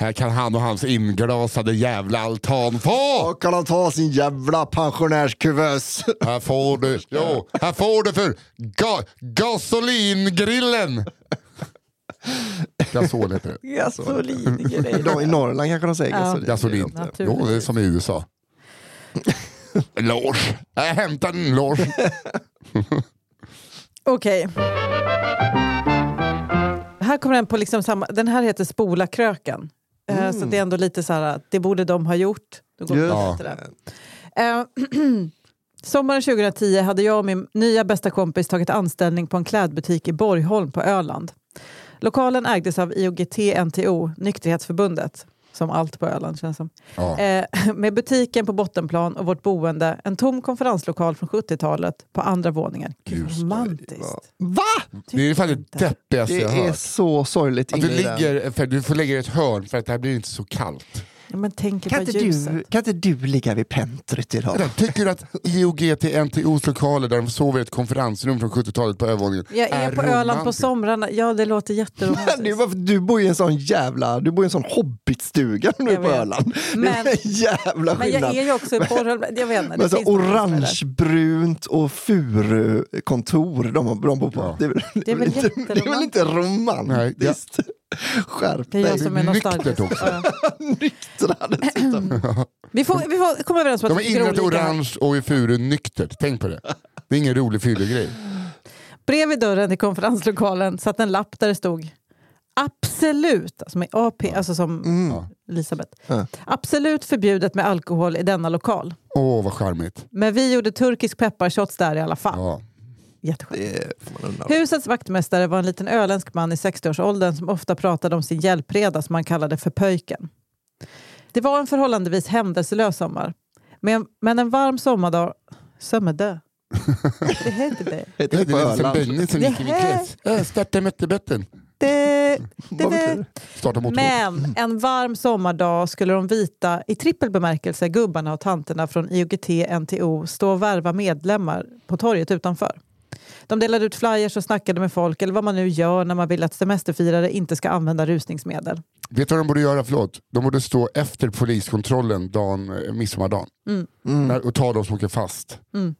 Här kan han och hans inglasade jävla altan få! Och kan han ta sin jävla pensionärskuvös. Här får du, jo, här får du för ga, gasolingrillen! Gasol heter det. Gasolingrej. De I Norrland kanske de säger Ja. gasolin. Jo, det är som i USA. Lars, jag hämtar den Lars. Okej. Här kommer den på liksom samma, den här heter Spola kröken. Eh, Så det är ändå lite så här, det borde de ha gjort. Då går det. Eh, Sommaren 2010 hade jag och min nya bästa kompis tagit anställning på en klädbutik i Borgholm på Öland. Lokalen ägdes av IOGT-NTO, Nykterhetsförbundet, som allt på Öland känns som. Ja. Eh, med butiken på bottenplan och vårt boende, en tom konferenslokal från 70-talet på andra våningen. Gud, Just det. romantiskt. Va? Det är fan det deppigaste Det jag är hört. så sorgligt Att du, inne i den. ligger, för du får lägga i ett hörn för att det här blir inte så kallt. Men tänk Kan på inte, du, kan inte du ligga vid pentret idag? Vänta, Tycker du att IOGT-NTOs lokaler där de sover i ett konferensrum från 70-talet på övervåningen Jag är, på Öland på somrarna. Ja, det låter Men är jätteromantiskt. att du bor i en sån jävla, du bor i en sån hobbitstuga nu Jag på. Öland. Men- det är en jävla Men skillnad. jag är ju också Borgholm. Jag vet inte. Men det så är orangebrunt och furukontor de, har- de bor på. Ja. Det, är väl, Det är väl inte, det är väl inte romantiskt? Skärp Det är jag dig. som är nostalgisk. Vi, får, vi får komma överens om De att är tycker inrätt olika. orange och i furu nyktert. Tänk på det. Det är ingen rolig fyllegrej. Bredvid dörren till konferenslokalen satt en lapp där det stod Absolut, alltså med AP, alltså som Mm. Elisabeth. Ja. Absolut förbjudet med alkohol i denna lokal. Åh, vad charmigt. Men vi gjorde turkisk pepparshots där i alla fall. Ja. Jätteskönt. Det. Husets vaktmästare var en liten öländsk man i 60-årsåldern som ofta pratade om sin hjälpreda som han kallade för pöjken. Det var en förhållandevis händelselös sommar. Men, men en varm sommardag... Sommardag? Det heter det. Heter Det det är på lite som? Benny som gick i min krets. Äh, Starta det, det, det. det? Starta motor. Men en varm sommardag skulle de vita, i trippel bemärkelse, gubbarna och tanterna från IOGT-NTO stå och värva medlemmar på torget utanför. De delade ut flyers och snackade med folk, eller vad man nu gör när man vill att semesterfirare inte ska använda rusningsmedel. Vet du vad de borde göra? Förlåt. De borde stå efter poliskontrollen dagen, eh, midsommardagen Mm. Där- och ta de som åker fast. Mm.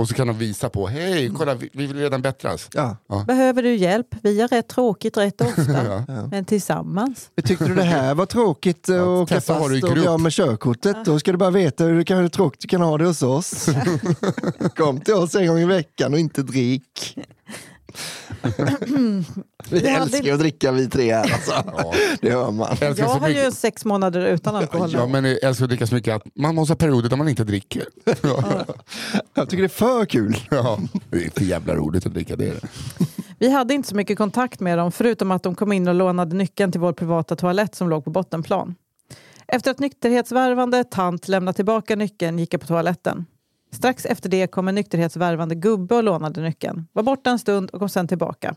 Och så kan de visa på, hej kolla vi, vi vill redan bättras. Ja. Behöver du hjälp? Vi har rätt tråkigt rätt ofta, Ja. men tillsammans. Tyckte du det här var tråkigt att åka Tessa har du i fast och bli av med körkortet? Då ska du bara veta hur, du kan, hur tråkigt du kan ha det hos oss. Kom till oss en gång i veckan och inte drick. Vi Det hade- älskar ju att dricka vi tre här alltså. Ja. Det hör man. Jag Jag har ju mycket. sex månader utan alkohol. Ja, men jag älskar att dricka så mycket att man måste ha perioder där man inte dricker. Ja. Jag tycker det är för kul. Ja. Det är för jävla roligt att dricka, det är det. Vi hade inte så mycket kontakt med dem förutom att de kom in och lånade nyckeln till vår privata toalett som låg på bottenplan. Efter att nykterhetsvärvande tant lämnat tillbaka nyckeln gick jag på toaletten. Strax efter det kom en nykterhetsvärvande gubbe och lånade nyckeln. Var borta en stund och kom sen tillbaka.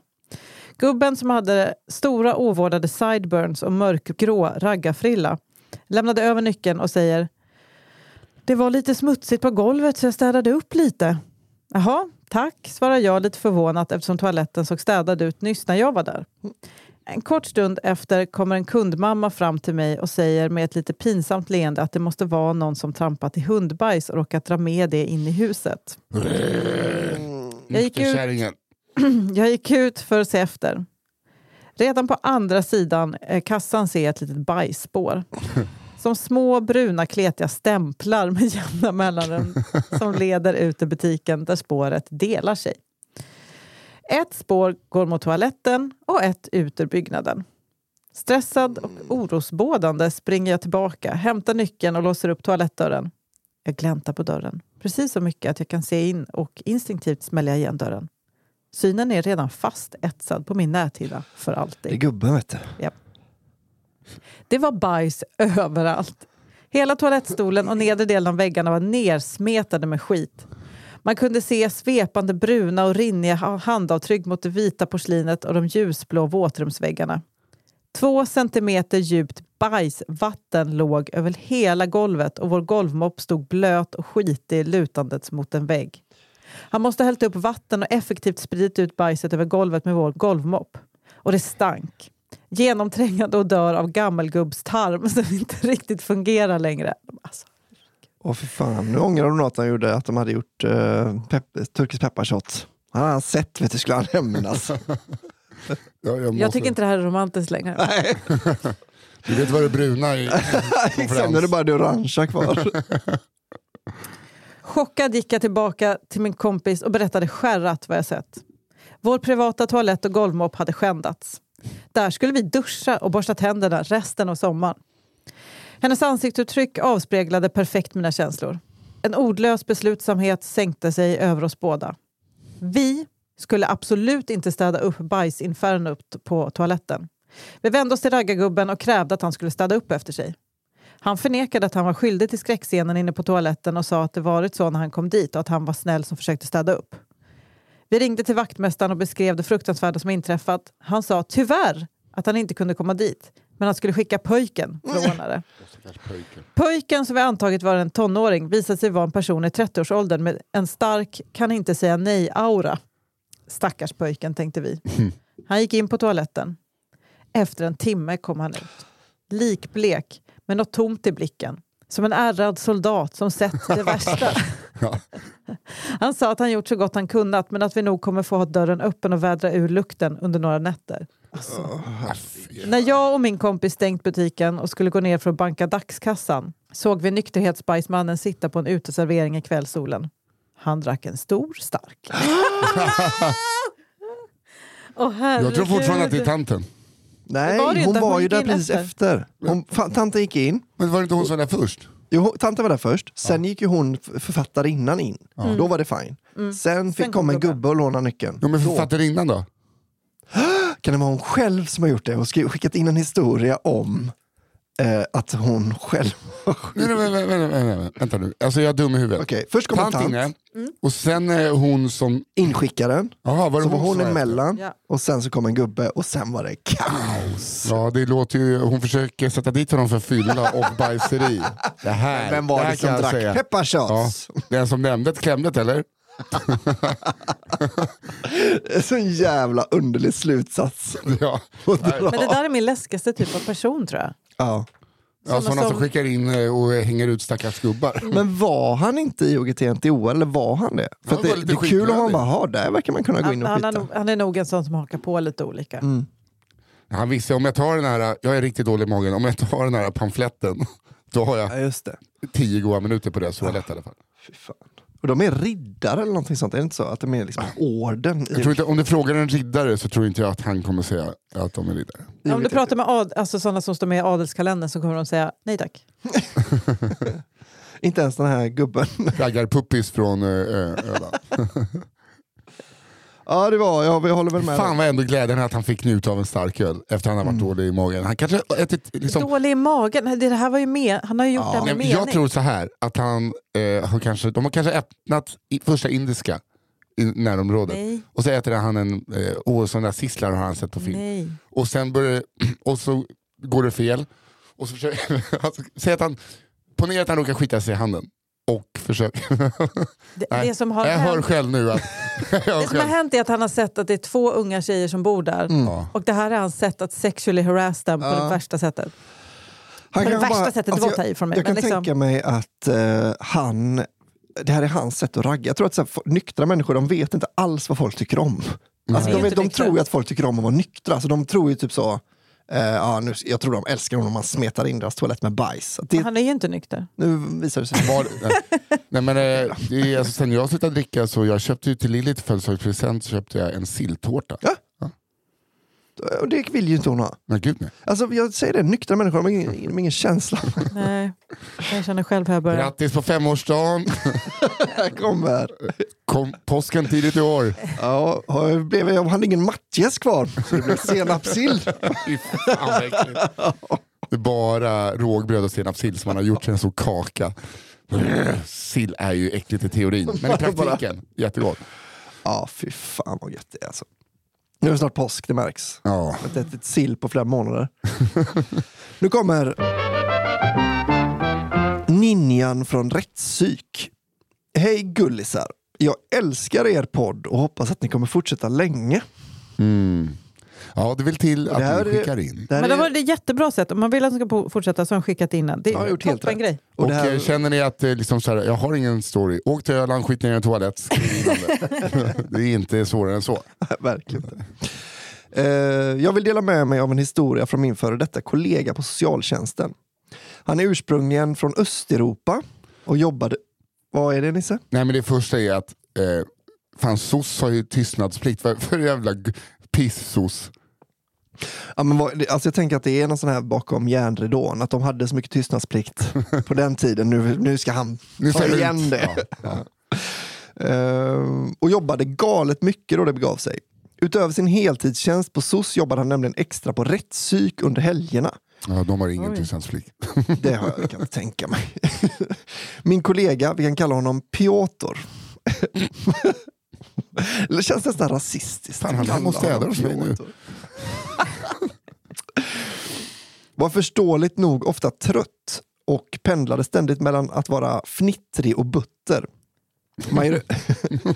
Gubben som hade stora ovårdade sideburns och mörkgrå raggarfrilla lämnade över nyckeln och säger Det var lite smutsigt på golvet så jag städade upp lite. Jaha, tack, svarar jag lite förvånat eftersom toaletten såg städad ut nyss när jag var där. En kort stund efter kommer en kundmamma fram till mig och säger med ett lite pinsamt leende att det måste vara någon som trampat i hundbajs och råkat dra med det in i huset. Jag gick ut-. Jag gick ut för att se efter. Redan på andra sidan eh, kassan ser jag ett litet bajsspår. Som små bruna kletiga stämplar med jämna mellanrum som leder ut i butiken där spåret delar sig. Ett spår går mot toaletten och ett ut ur byggnaden. Stressad och orosbådande springer jag tillbaka, hämtar nyckeln och låser upp toalettdörren. Jag gläntar på dörren, precis så mycket att jag kan se in och instinktivt smäller jag igen dörren. Synen är redan fast etsad på min näthinna för Det är alltid. gubben vet du. Det var bajs överallt. Hela toalettstolen och nedre delen av väggarna var nersmetade med skit. Man kunde se svepande bruna och rinniga handavtryck mot det vita porslinet och de ljusblå våtrumsväggarna. Två centimeter djupt bajsvatten låg över hela golvet och vår golvmopp stod blöt och skitig lutandes mot en vägg. Han måste ha hällt upp vatten och effektivt spridit ut bajset över golvet med vår golvmopp. Och det stank. Genomträngande odör av gammelgubbstarm som inte riktigt fungerar längre. Alltså, Åh för fan, nu ångrar de något de gjorde, att de hade gjort uh, pepp, turkisk pepparshots. Han hade han sett, vet du, skulle han hämnas. Ja, jag, Jag måste- tycker inte det här är romantiskt längre. Du vet vad det bruna i Sen är det bara det orangea kvar. Chockad gick jag tillbaka till min kompis och berättade skärrat vad jag sett. Vår privata toalett och golvmopp hade skändats. Där skulle vi duscha och borsta tänderna resten av sommaren. Hennes ansiktsuttryck avspeglade perfekt mina känslor. En ordlös beslutsamhet sänkte sig över oss båda. Vi skulle absolut inte städa upp bajsinfernot på toaletten. Vi vände oss till raggargubben och krävde att han skulle städa upp efter sig. Han förnekade att han var skyldig till skräckscenen inne på toaletten och sa att det varit så när han kom dit och att han var snäll som försökte städa upp. Vi ringde till vaktmästaren och beskrev det fruktansvärda som inträffat. Han sa tyvärr att han inte kunde komma dit, men han skulle skicka pojken för att ordna det. Pojken som vi antagit var en tonåring visade sig vara en person i 30-årsåldern med en stark kan inte säga nej-aura. Stackars pojken, tänkte vi. Han gick in på toaletten. Efter en timme kom han ut. Likblek, med något tomt i blicken. Som en ärrad soldat som sett det värsta. Han sa att han gjort så gott han kunnat men att vi nog kommer få ha dörren öppen och vädra ur lukten under några nätter. Ah, fy. När jag och min kompis stängt butiken och skulle gå ner för att banka dagskassan såg vi nykterhetsbajsmannen sitta på en uteservering i kvällssolen. Han drack en stor stark. Åh, Jag tror fortfarande att det är tanten. Nej, var hon inte, var hon ju där precis efter. efter. Hon, fan, tanten gick in, Men var det inte hon som var där först? jo, tanten var där först, sen gick ju hon författarinnan in. Då var det fine. Sen fick Sen kom komma en gubben. gubbe och låna nyckeln. Ja, men författarinnan då? kan det vara hon själv som har gjort det och skickat in en historia om eh, att hon själv Nej, nej, nej, nej, nej, nej, nej. Vänta nu, alltså jag är dum i huvudet. Okej, först kom en Tant tant, inne, och sen är hon som... inskickaren, Jaha, var det så var hon var emellan Ja. och sen så kom en gubbe och sen var det kaos. Ja, det låter ju... Hon försöker sätta dit honom för fylla och bajseri. Det här, Vem var det här det som kan jag drack säga. Ja, den som nämnde ett klämdet eller? Det är så en jävla underlig slutsats. Ja. Men det där är min läskigaste typ av person tror jag. Ja. ja sådana som som- skickar in eh, och hänger ut stackars gubbar. Men var han inte i OGT-NTO eller var han det? För Han att det, var det är kul att ha skitlödig. bara, "Ha, där verkar man kunna gå in Han, och han, är skita. nog, han är nog en sån som hakar på lite olika. Han visste om jag tar den här, jag är riktigt dålig i magen, om jag tar den här pamfletten då har Ja, jag just det. tio goda minuter på det, så lätt i alla fall. Fy fan. Och de är riddare eller någonting sånt, är det inte så? Att de är liksom orden i Jag tror inte, om du frågar en riddare så tror inte jag att han kommer säga att de är riddare. Om du pratar med ad, alltså sådana som står med i adelskalendern så kommer de säga nej tack. Inte ens den här gubben. Raggarpuppis från eh, ö- Öland. ja, det var, ja, vi håller väl med. Fan vad ändå glädjen att han fick njuta av en stark öl efter han har varit dålig i magen. Han kanske ätit, liksom, Dålig i magen, det här var ju med. han har ju gjort det här Nej, med men mening. jag tror så här, att han eh, har kanske, de har kanske öppnat i, första indiska i närområdet. Nej, Och så äter han en, eh, åh sådana där sisslar har han sett på film. nej. Och sen börjar, det- och så går det fel. Och så försöker, alltså, säg att han, ponera att han råkar skita sig i handen. Och försöker, Det, Nej, det som har jag hör hänt, själv nu att... Hör det som har hänt är att han har sett att det är två unga tjejer som bor där. Ja. Och det här har han sett att sexually harass dem på Ja. det värsta sättet. Han På det värsta bara- sättet, det alltså, var att ta i från mig. Jag kan liksom, tänka mig att eh, han, det här är hans sätt att ragga. Jag tror att så här, nyktra människor de vet inte alls vad folk tycker om. Alltså, är de, de tror ju att folk tycker om att vara nyktra. Så de tror ju typ så, eh, ja, nu, jag tror de älskar honom om man smetar in deras toalett med bajs. Det, Han är ju inte nykter. nu visar det sig. Var, nej. nej, men, eh, det är, alltså, sen jag slutade dricka så jag köpte ju till Lilly till födelsedagspresent så köpte jag en silltårta. Ja. Och det vill ju inte hon ha. Men gud nej. Alltså, jag säger det, nyktra människor de har ingen, de har ingen känsla. Nej, jag känner själv hur jag börjar. Grattis på femårsdagen! Här kommer. Kom påsken tidigt i år. Ja, har- blev jag hade ingen matjes kvar, så det blev senapssill. Det är bara rågbröd och senapssill som man har gjort till en stor kaka. Sill är ju äckligt i teorin, men i praktiken jättegott. Ja, fy fan vad gött det är alltså. Nu är det snart påsk, det märks. Ja. Jag har inte ätit sill på flera månader. nu kommer Ninjan från Rättspsyk. Hej gullisar! Jag älskar er podd och hoppas att ni kommer fortsätta länge. Mm. Ja, det vill till det här att ni skickar in. Det Men är- var det ett jättebra sätt. Om man vill att den ska fortsätta så har han skickat in den. Det är gjort helt toppen grej. och Och det här, eh, känner ni att eh, liksom så här, jag har ingen story, åk till Öland, skit ner i en toalett, det. det är inte svårare än så. verkligen inte. Eh, jag vill dela med mig av en historia från min före detta kollega på socialtjänsten. Han är ursprungligen från Östeuropa och jobbade... Vad är det Nisse? Nej men det första är att eh, fan SOS har ju tystnadsplikt. Vad för jävla piss-SOS? Ja, men vad, alltså jag tänker att det är någon sån här bakom järnridån, att de hade så mycket tystnadsplikt på den tiden. Nu, nu ska han Nu ta igen ut. det. Ja, ja. Ehm, och jobbade galet mycket då det begav sig. Utöver sin heltidstjänst på SOS jobbade han nämligen extra på rättspsyk under helgerna. Ja, de har ingen tystnadsplikt. Det har jag kan tänka mig. Min kollega, vi kan kalla honom Piotr. Det känns nästan rasistiskt. Fan, han måste städa hos mig nu. Var förståeligt nog ofta trött och pendlade ständigt mellan att vara fnittrig och butter. Major-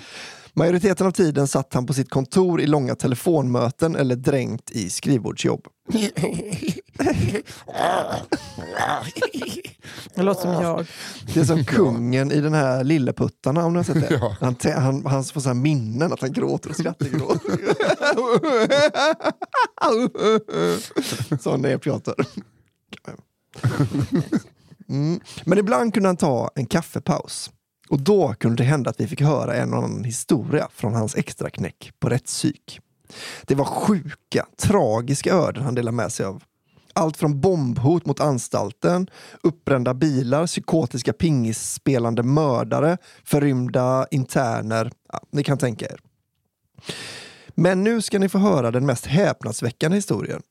Majoriteten av tiden satt han på sitt kontor i långa telefonmöten eller dränkt i skrivbordsjobb. Det låter som jag. Det är som kungen i den här Lilleputtarna om ni har sett det. Ja. Han, han, han får så här minnen att han gråter och skrattar. Sån är Piotr. Mm. Men ibland kunde han ta en kaffepaus. Och då kunde det hända att vi fick höra en och annan historia från hans extraknäck på rättspsyk. Det var sjuka, tragiska öden han delade med sig av. Allt från bombhot mot anstalten, uppbrända bilar, psykotiska pingisspelande mördare, förrymda interner. Ja, ni kan tänka er. Men nu ska ni få höra den mest häpnadsväckande historien.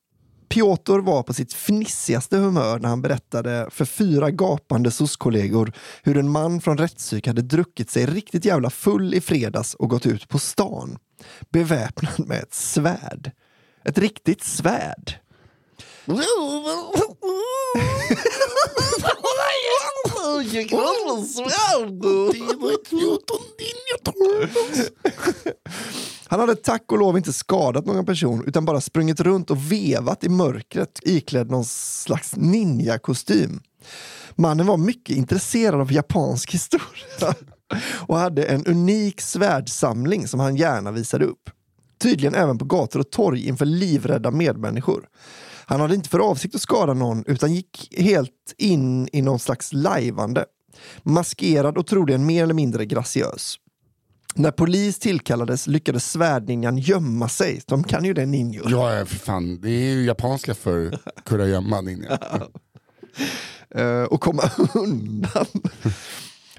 Piotr var på sitt fnissigaste humör när han berättade för fyra gapande SOS-kollegor hur en man från rättspsyk hade druckit sig riktigt jävla full i fredags och gått ut på stan. Beväpnad med ett svärd. Ett riktigt svärd. Han hade tack och lov inte skadat någon person utan bara sprungit runt och vevat i mörkret iklädd någon slags ninjakostym. Mannen var mycket intresserad av japansk historia och hade en unik svärdsamling som han gärna visade upp. Tydligen även på gator och torg inför livrädda medmänniskor. Han hade inte för avsikt att skada någon utan gick helt in i någon slags lajvande. Maskerad och troligen mer eller mindre graciös. När polis tillkallades lyckades svärdninjan gömma sig. De kan ju det ninjor. Ja, för fan. Det är ju japanska för kurragömma. ninja. eh, och komma undan.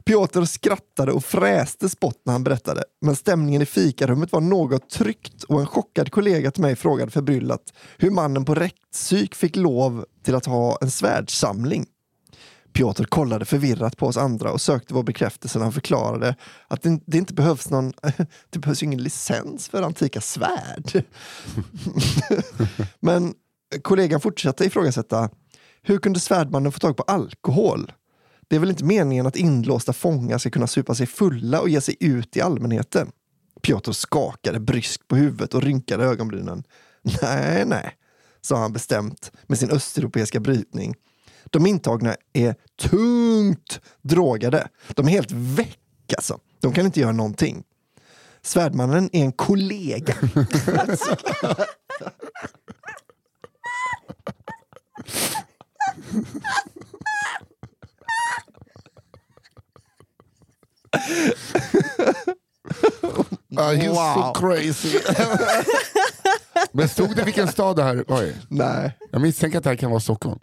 Piotr skrattade och fräste spott när han berättade. Men stämningen i fikarummet var något tryckt och en chockad kollega till mig frågade förbryllat hur mannen på rättspsyk fick lov till att ha en svärdsamling. Piotr kollade förvirrat på oss andra och sökte vår bekräftelse när han förklarade att det, det inte behövs någon, det behövs ju ingen licens för antika svärd. Men kollegan fortsatte ifrågasätta, hur kunde svärdmannen få tag på alkohol? Det är väl inte meningen att inlåsta fångar ska kunna supa sig fulla och ge sig ut i allmänheten? Piotr skakade bryskt på huvudet och rynkade ögonbrynen. Nej, nej, sa han bestämt med sin östeuropeiska brytning. De intagna är tungt drogade. De är helt väck alltså. De kan inte göra någonting. Svärdmannen är en kollega. Ah, you're Wow. so crazy. Men stod det vilken stad det här var i? Nej. Jag misstänker att det här kan vara Stockholm.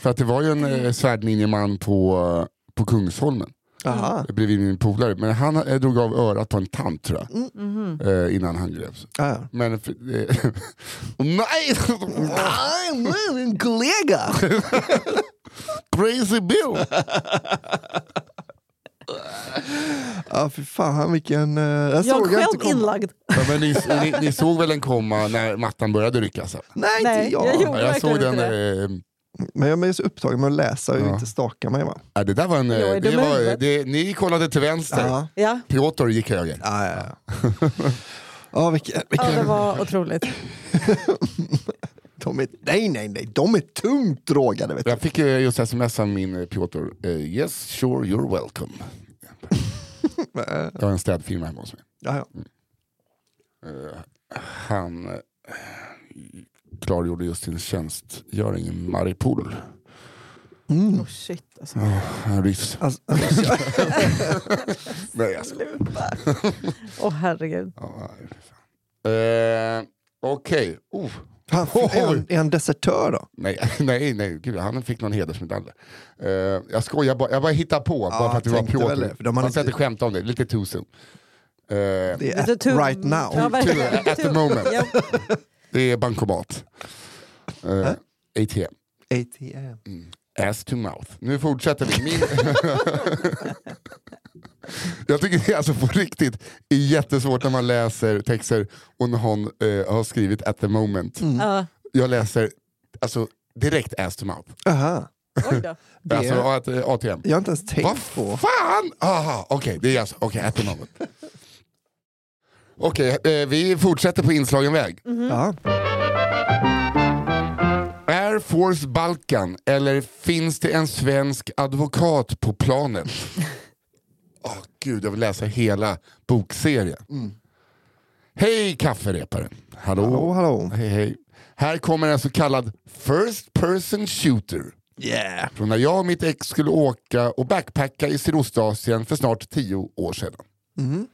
För att det var ju en eh, svärdninjeman på, eh, på Kungsholmen. Aha. Bredvid min polare. Men han eh, drog av örat på en tant tror jag. Mm. Eh, innan han greps. Ah. Men... Eh, nej! Nej, en kollega! Crazy Bill! Ja, för fan vilken... Uh, jag Jag såg själv inte inlagd. Ja, men ni, ni, ni såg väl den komma när mattan började ryckas? Alltså. Nej, Nej, inte jag. jag Ja, jag såg den... Eh, Men jag är så upptagen med att läsa och Ja. inte staka mig. Va? ja, det där var en... eh, Det i var, det, ni kollade till vänster. Ja. Ja. Piotr gick höger. Ja, ja, ja. ja, vilken, ja, det var otroligt. de är, nej, nej, nej. De är tungt drogade. Vet du. Jag fick eh, just sms av min eh, Piotr. Eh, yes, sure, you're welcome. Jag har en städfirma hemma hos mig. Ja, ja. Eh, han, klargjorde just sin tjänstgöring i Maripol. Oh shit alltså. En ryss. Alltså, Nej, jag skojar. Åh herregud. Ja, nej, för fan. Eh, Oh. han, är, han, är han desertör då? Nej, nej, nej gud, han fick någon hedersmedalj. Uh, jag skojar bara, jag bara hittar på bara Ja, för att det var Piotr. Man inte- ska inte skämta om det, lite too soon. Eh, Det är at, right now. Ja. At the moment. Det är bankomat. Uh, ATM. ATM. Ass to mouth. Nu fortsätter vi. Min... jag tycker det är alltså på riktigt är jättesvårt när man läser texter och någon eh, har skrivit at the moment. Ja. Jag läser alltså, direkt ass to mouth. Aha. Oj då. Det, Alltså att, eh, ATM. jag har inte ens tänkt Vad på. fan! Aha, okej, det är alltså, okej, at the moment. Okej, eh, vi fortsätter på inslagen väg. Ja. Air Force Balkan, eller finns det en svensk advokat på planet? Åh gud, jag vill läsa hela bokserien. Hej kaffereparen. Hallå. Hallå, hallå. Hej, hej. Här kommer en så kallad First Person Shooter. Yeah. Från när jag och mitt ex skulle åka och backpacka i Sydostasien för snart tio år sedan. Mhm.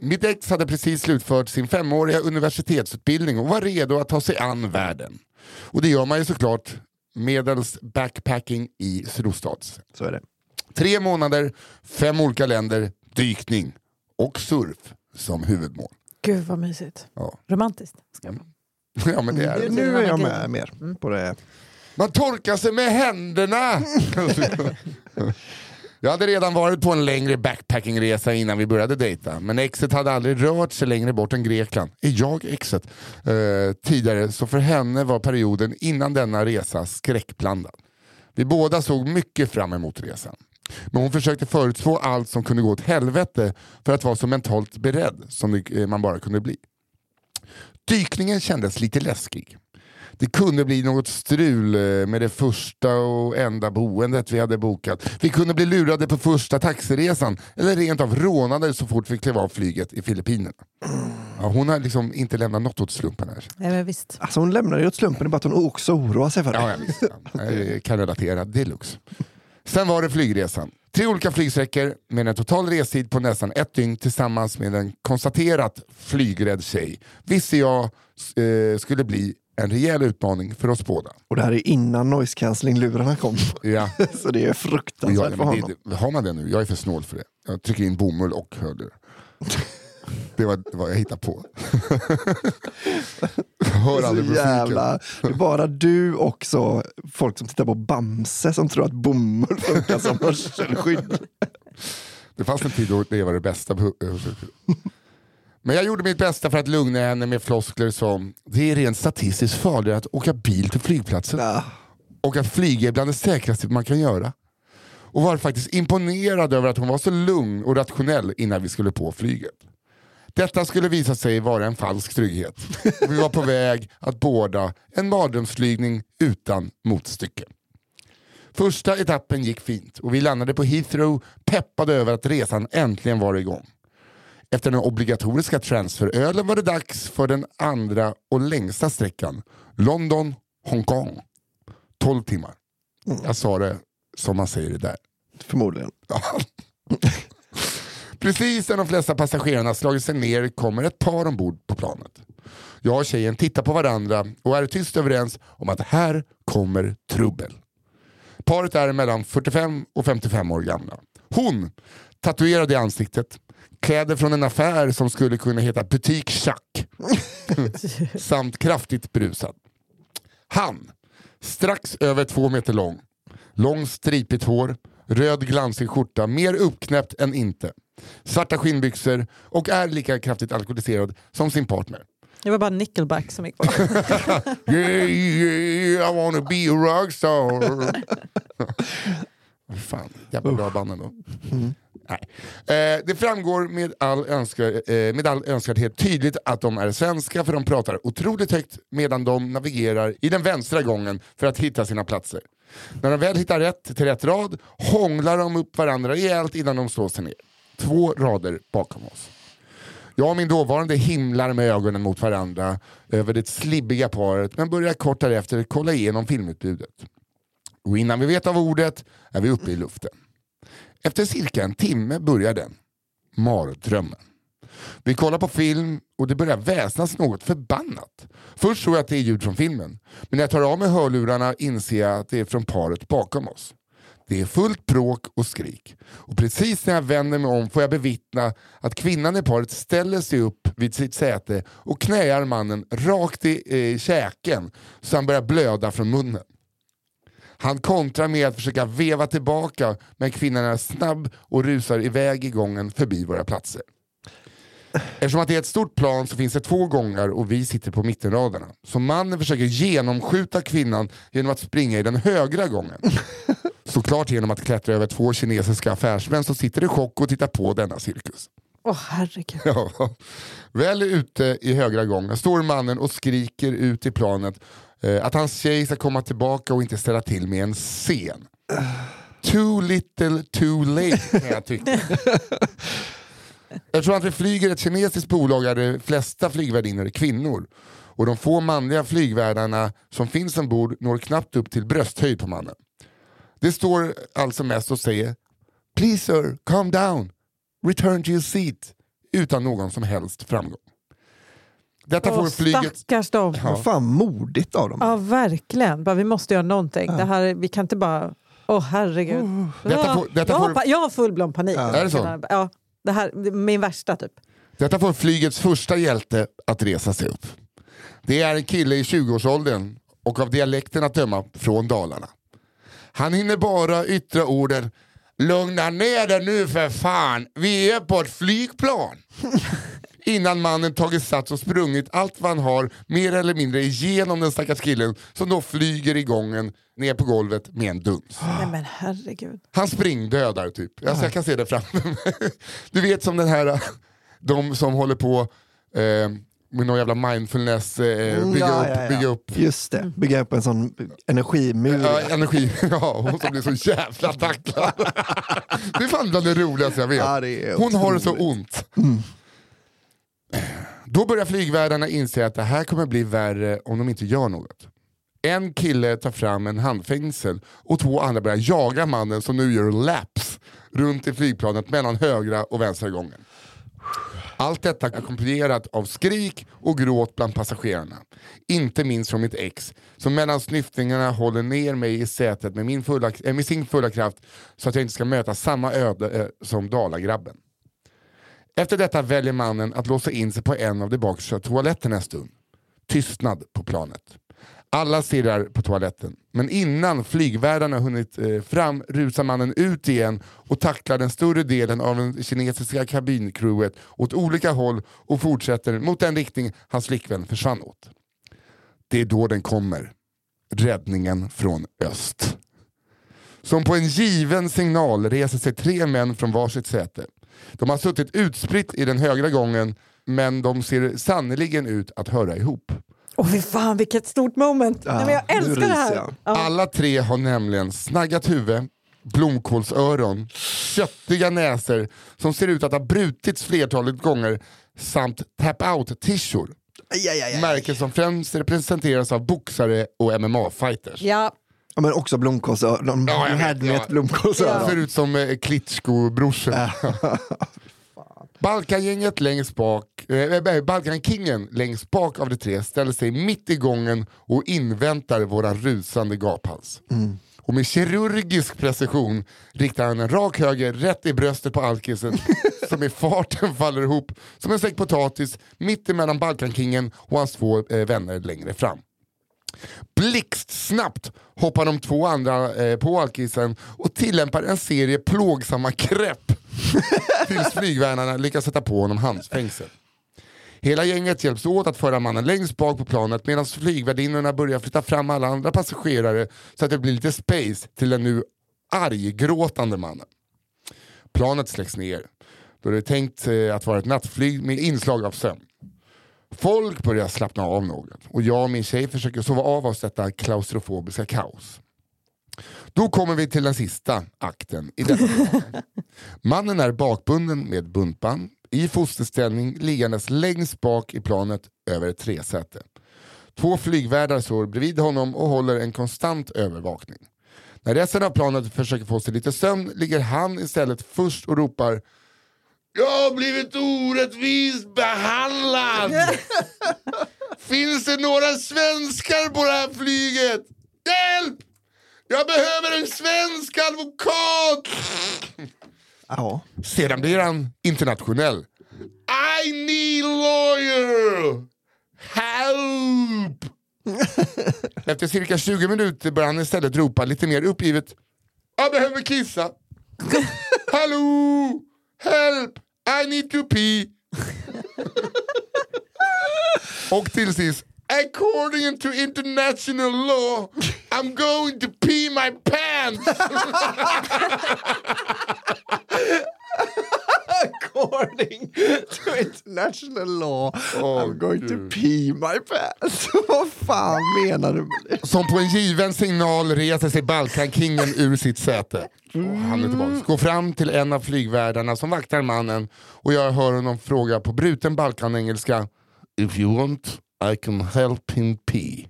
Mitt ex hade precis slutfört sin femåriga universitetsutbildning och var redo att ta sig an världen. Och det gör man ju såklart medels backpacking i Sydostasien. Så är det. Tre månader, fem olika länder, dykning och surf som huvudmål. Gud vad mysigt. Ja, Romantiskt. ja men det är Det- det. Nu är jag med mer på det. Man torkar sig med händerna! Jag hade redan varit på en längre backpackingresa innan vi började dejta, men exet hade aldrig rört sig längre bort än Grekland. Är jag exet? Eh, tidigare, så för henne var perioden innan denna resa skräckblandad. Vi båda såg mycket fram emot resan. Men hon försökte förutspå allt som kunde gå åt helvete för att vara så mentalt beredd som eh, man bara kunde bli. Dykningen kändes lite läskig. Det kunde bli något strul eh, med det första och enda boendet vi hade bokat. Vi kunde bli lurade på första taxiresan eller rent av rånade så fort vi klev av flyget i Filippinerna. Ja, hon har liksom inte lämnat något åt slumpen här. Nej men visst. Alltså hon lämnar ju åt slumpen, det är bara att hon också oroar sig för det. Ja, jag visst. Ja. Jag kan relatera deluxe. Sen var det flygresan. Tre olika flygsträckor med en total restid på nästan ett dygn tillsammans med en konstaterat flygrädd tjej visste jag eh, skulle bli en rejäl utmaning för oss båda. Och det här är innan noise cancelling-lurarna kom. Ja. Så det är fruktansvärt jag, för honom. det, har man det nu? Jag är för snål för det. Jag trycker in bomull och hörlurar. Det var vad jag hittade på. Hör aldrig musiken. jävla, det är bara du och så folk som tittar på Bamse som tror att bomull funkar som hörselskydd. Det fanns en tid då det var det bästa. Men jag gjorde mitt bästa för att lugna henne med floskler som det är rent statistiskt farligare att åka bil till flygplatsen Ja, och att flyga är bland det säkraste man kan göra. Och var faktiskt imponerad över att hon var så lugn och rationell innan vi skulle på flyget. Detta skulle visa sig vara en falsk trygghet. Vi var på väg att båda en mardrömsflygning utan motstycke. Första etappen gick fint och vi landade på Heathrow peppade över att resan äntligen var igång. Efter den obligatoriska transferölen var det dags för den andra och längsta sträckan. London, Hongkong. 12 timmar. Jag sa det som man säger det där. förmodligen. Precis när de flesta passagerarna slagit sig ner kommer ett par ombord på planet. Jag och tjejen tittar på varandra och är tyst överens om att här kommer trubbel. Paret är mellan 45 och 55 år gamla. Hon, tatuerad i ansiktet, kläder från en affär som skulle kunna heta Butik Chack samt kraftigt brusad. Han, strax över två meter lång, lång stripigt hår, röd glansig skjorta, mer uppknäppt än inte, svarta skinnbyxor och är lika kraftigt alkoholiserad som sin partner. Det var bara Nickelback som gick på. Yeah, yeah, I wanna be a rockstar. Fan, jävla bra band ändå. Nej. Eh, det framgår med all, önskar, eh, med all önskvärdhet tydligt att de är svenska för de pratar otroligt högt medan de navigerar i den vänstra gången för att hitta sina platser. När de väl hittar rätt till rätt rad hånglar de upp varandra rejält innan de slår sig ner. Två rader bakom oss. Jag och min dåvarande himlar med ögonen mot varandra över det slibbiga paret men börjar kort därefter kolla igenom filmutbudet. Och innan vi vet av ordet är vi uppe i luften. Efter cirka en timme börjar den. Mardrömmen. Vi kollar på film och det börjar väsnas något förbannat. Först tror jag att det är ljud från filmen, men när jag tar av mig hörlurarna inser jag att det är från paret bakom oss. Det är fullt bråk och skrik. Och precis när jag vänder mig om får jag bevittna att kvinnan i paret ställer sig upp vid sitt säte och knäar mannen rakt i eh, käken så han börjar blöda från munnen. Han kontrar med att försöka veva tillbaka men kvinnan är snabb och rusar iväg i gången förbi våra platser. Eftersom att det är ett stort plan så finns det två gångar och vi sitter på mittenraderna. Så mannen försöker genomskjuta kvinnan genom att springa i den högra gången. Såklart genom att klättra över två kinesiska affärsmän som sitter i chock och tittar på denna cirkus. Åh herregud. Ja. Väl ute i högra gången står mannen och skriker ut i planet eh, att hans tjej ska komma tillbaka och inte ställa till med en scen. Too little too late kan jag tycka. Eftersom att vi flyger ett kinesiskt bolag är de flesta flygvärdinnor kvinnor. Och de få manliga flygvärdarna som finns ombord når knappt upp till brösthöjd på mannen. Det står alltså mest och säger “Please sir, calm down, return to your seat” utan någon som helst framgång. Detta får Åh, flyget... stackars dem. Ja. Vad fan modigt av dem. verkligen. Bara, vi måste göra någonting. Det här, vi kan inte bara... Åh herregud. Detta får- detta jag, har, får- pa- jag har full-blown panik. Är det så? Ja, det här det är min värsta typ. Detta får flygets första hjälte att resa sig upp. Det är en kille i 20-årsåldern och av dialekten att döma från Dalarna. Han hinner bara yttra orden Lugna ner dig nu för fan, vi är på ett flygplan. Innan mannen tagit sats och sprungit allt vad han har mer eller mindre igenom den stackars killen som då flyger i gången ner på golvet med en duns. Nej men herregud. Han springdödar typ. Alltså, jag kan se det framför mig. Du vet som den här, de som håller på eh, med någon jävla mindfulness, eh, Mm, bygga, ja, upp, ja, ja. bygga upp Just det, bygga upp en sån energimur. ja, energi. Ja, hon som blir så jävla tacklad. Det är fan bland det roligaste jag vet. Hon har det så ont. Då börjar flygvärdarna inse att det här kommer bli värre om de inte gör något. En kille tar fram en handfängsel och två andra börjar jaga mannen som nu gör laps runt i flygplanet mellan högra och vänstra gången. Allt detta ackompanjerat av skrik och gråt bland passagerarna. Inte minst från mitt ex, som mellan snyftningarna håller ner mig i sätet med, min fulla, äh, med sin fulla kraft så att jag inte ska möta samma öde äh, som Dalagrabben. Efter detta väljer mannen att låsa in sig på en av de bakersta toaletterna en stund. Tystnad på planet. Alla stirrar på toaletten, men innan flygvärdarna hunnit eh, fram rusar mannen ut igen och tacklar den större delen av den kinesiska kabinkruet åt olika håll och fortsätter mot den riktning hans flickvän försvann åt. Det är då den kommer. Räddningen från öst. Som på en given signal reser sig tre män från varsitt säte. De har suttit utspritt i den högra gången men de ser sannoliken ut att höra ihop. Åh fy fan vilket stort moment. Ja, Nej, men jag älskar det här. Ja. Alla tre har nämligen snaggat huvud, blomkålsöron, köttiga näsor som ser ut att ha brutits flertalet gånger samt tap-out-tishor. Märken som främst representeras av boxare och MMA-fighters. Ja, Ja, men också blomkålsöron. Ja, jag vet, Had med ja. ett blomkålsöron. Ser ut som eh, Klitschko-brorsorna. Balkangänget längst bak, eh, Balkankingen längst bak av de tre ställer sig mitt i gången och inväntar våran rusande gaphals. Och med kirurgisk precision riktar han en rak höger rätt i bröstet på alkisen som i farten faller ihop som en säck potatis mitt emellan Balkankingen och hans två eh, vänner längre fram. Blixtsnabbt hoppar de två andra eh, på alkisen och tillämpar en serie plågsamma grepp tills flygvärnarna lyckas sätta på honom handfängsel. Hela gänget hjälps åt att föra mannen längst bak på planet medan flygvärdinnorna börjar flytta fram alla andra passagerare så att det blir lite space till den nu arggråtande mannen. Planet släcks ner då det är tänkt eh, att vara ett nattflyg med inslag av sömn. Folk börjar slappna av något och jag och min tjej försöker sova av oss detta klaustrofobiska kaos. Då kommer vi till den sista akten i drama. Mannen är bakbunden med buntband, i fosterställning liggandes längst bak i planet över ett tresäte. Två flygvärdar står bredvid honom och håller en konstant övervakning. När resten av planet försöker få sig lite sömn ligger han istället först och ropar Jag har blivit orättvist behandlad! Finns det några svenskar på det här flyget? Hjälp! Jag behöver en svensk advokat! Ja. Sedan blir han internationell. I need lawyer! Help! Efter cirka 20 minuter börjar han istället ropa lite mer uppgivet. Jag behöver kissa. Hallå! Help! I need to pee. Och till sist. According to international law I'm going to pee my pants. According to international law Åh, I'm going to Gud. pee my pants. Vad fan menar du med det? Som på en given signal reser sig Balkankingen ur sitt säte. Och han är tillbaka. Går fram till en av flygvärdarna som vaktar mannen och jag hör honom fråga på bruten balkanengelska If you want I can help him pee.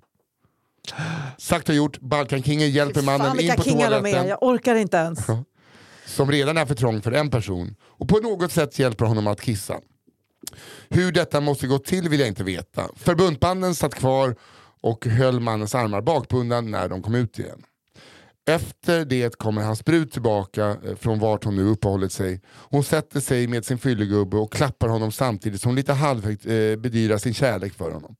Sagt och gjort, Balkankingen hjälper mannen Fan in vilka på kingar de är, toaletten jag orkar inte ens som redan är för trång för en person och på något sätt hjälper honom att kissa. Hur detta måste gå till vill jag inte veta. Förbundbanden satt kvar och höll mannens armar bakbundna när de kom ut igen. Efter det kommer hans brud tillbaka eh, från vart hon nu uppehållit sig. Hon sätter sig med sin fyllegubbe och klappar honom samtidigt som hon lite halvhögt eh, bedyrar sin kärlek för honom.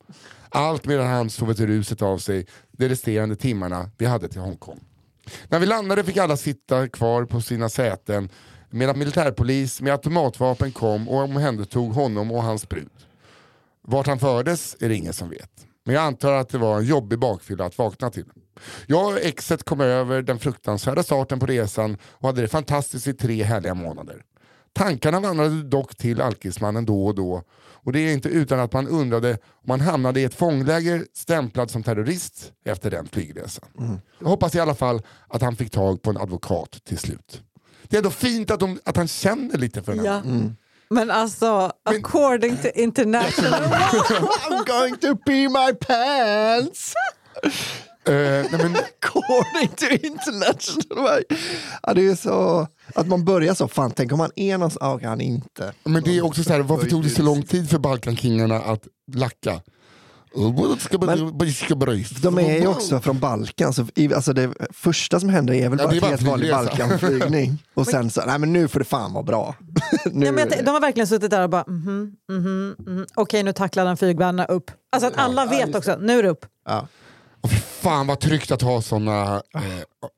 Allt medan han sovit ruset av sig de resterande timmarna vi hade till Hongkong. När vi landade fick alla sitta kvar på sina säten medan militärpolis med automatvapen kom och omhändertog honom och hans brud. Vart han fördes är det ingen som vet. Men jag antar att det var en jobbig bakfylla att vakna till. Jag och exet kom över den fruktansvärda starten på resan och hade det fantastiskt i tre härliga månader. Tankarna vandrade dock till alkismannen då och då och det är inte utan att man undrade om man hamnade i ett fångläger stämplad som terrorist efter den flygresan. Jag hoppas i alla fall att han fick tag på en advokat till slut. Det är ändå fint att, de, att han känner lite för den. Ja. Men alltså, according to international I'm going to pee my pants. Eh, nej men, According to international ja, Det är så att man börjar så, fan tänk om man är någonstans, ah, okej han inte. men det är också så här, varför tog det så lång tid för Balkankingarna att lacka? De är ju också från Balkan, så i, alltså det första som händer är väl Ja, bara en bara helt vanlig. Balkanflygning. Och sen så, nej men nu får det fan vara bra. nu, Ja, men de har verkligen suttit där och bara mhm, mhm, mhm. okej nu tacklar den flygvärdarna upp. Alltså att alla vet också, nu är det upp. ja. Och fy fan vad tryggt att ha såna, eh,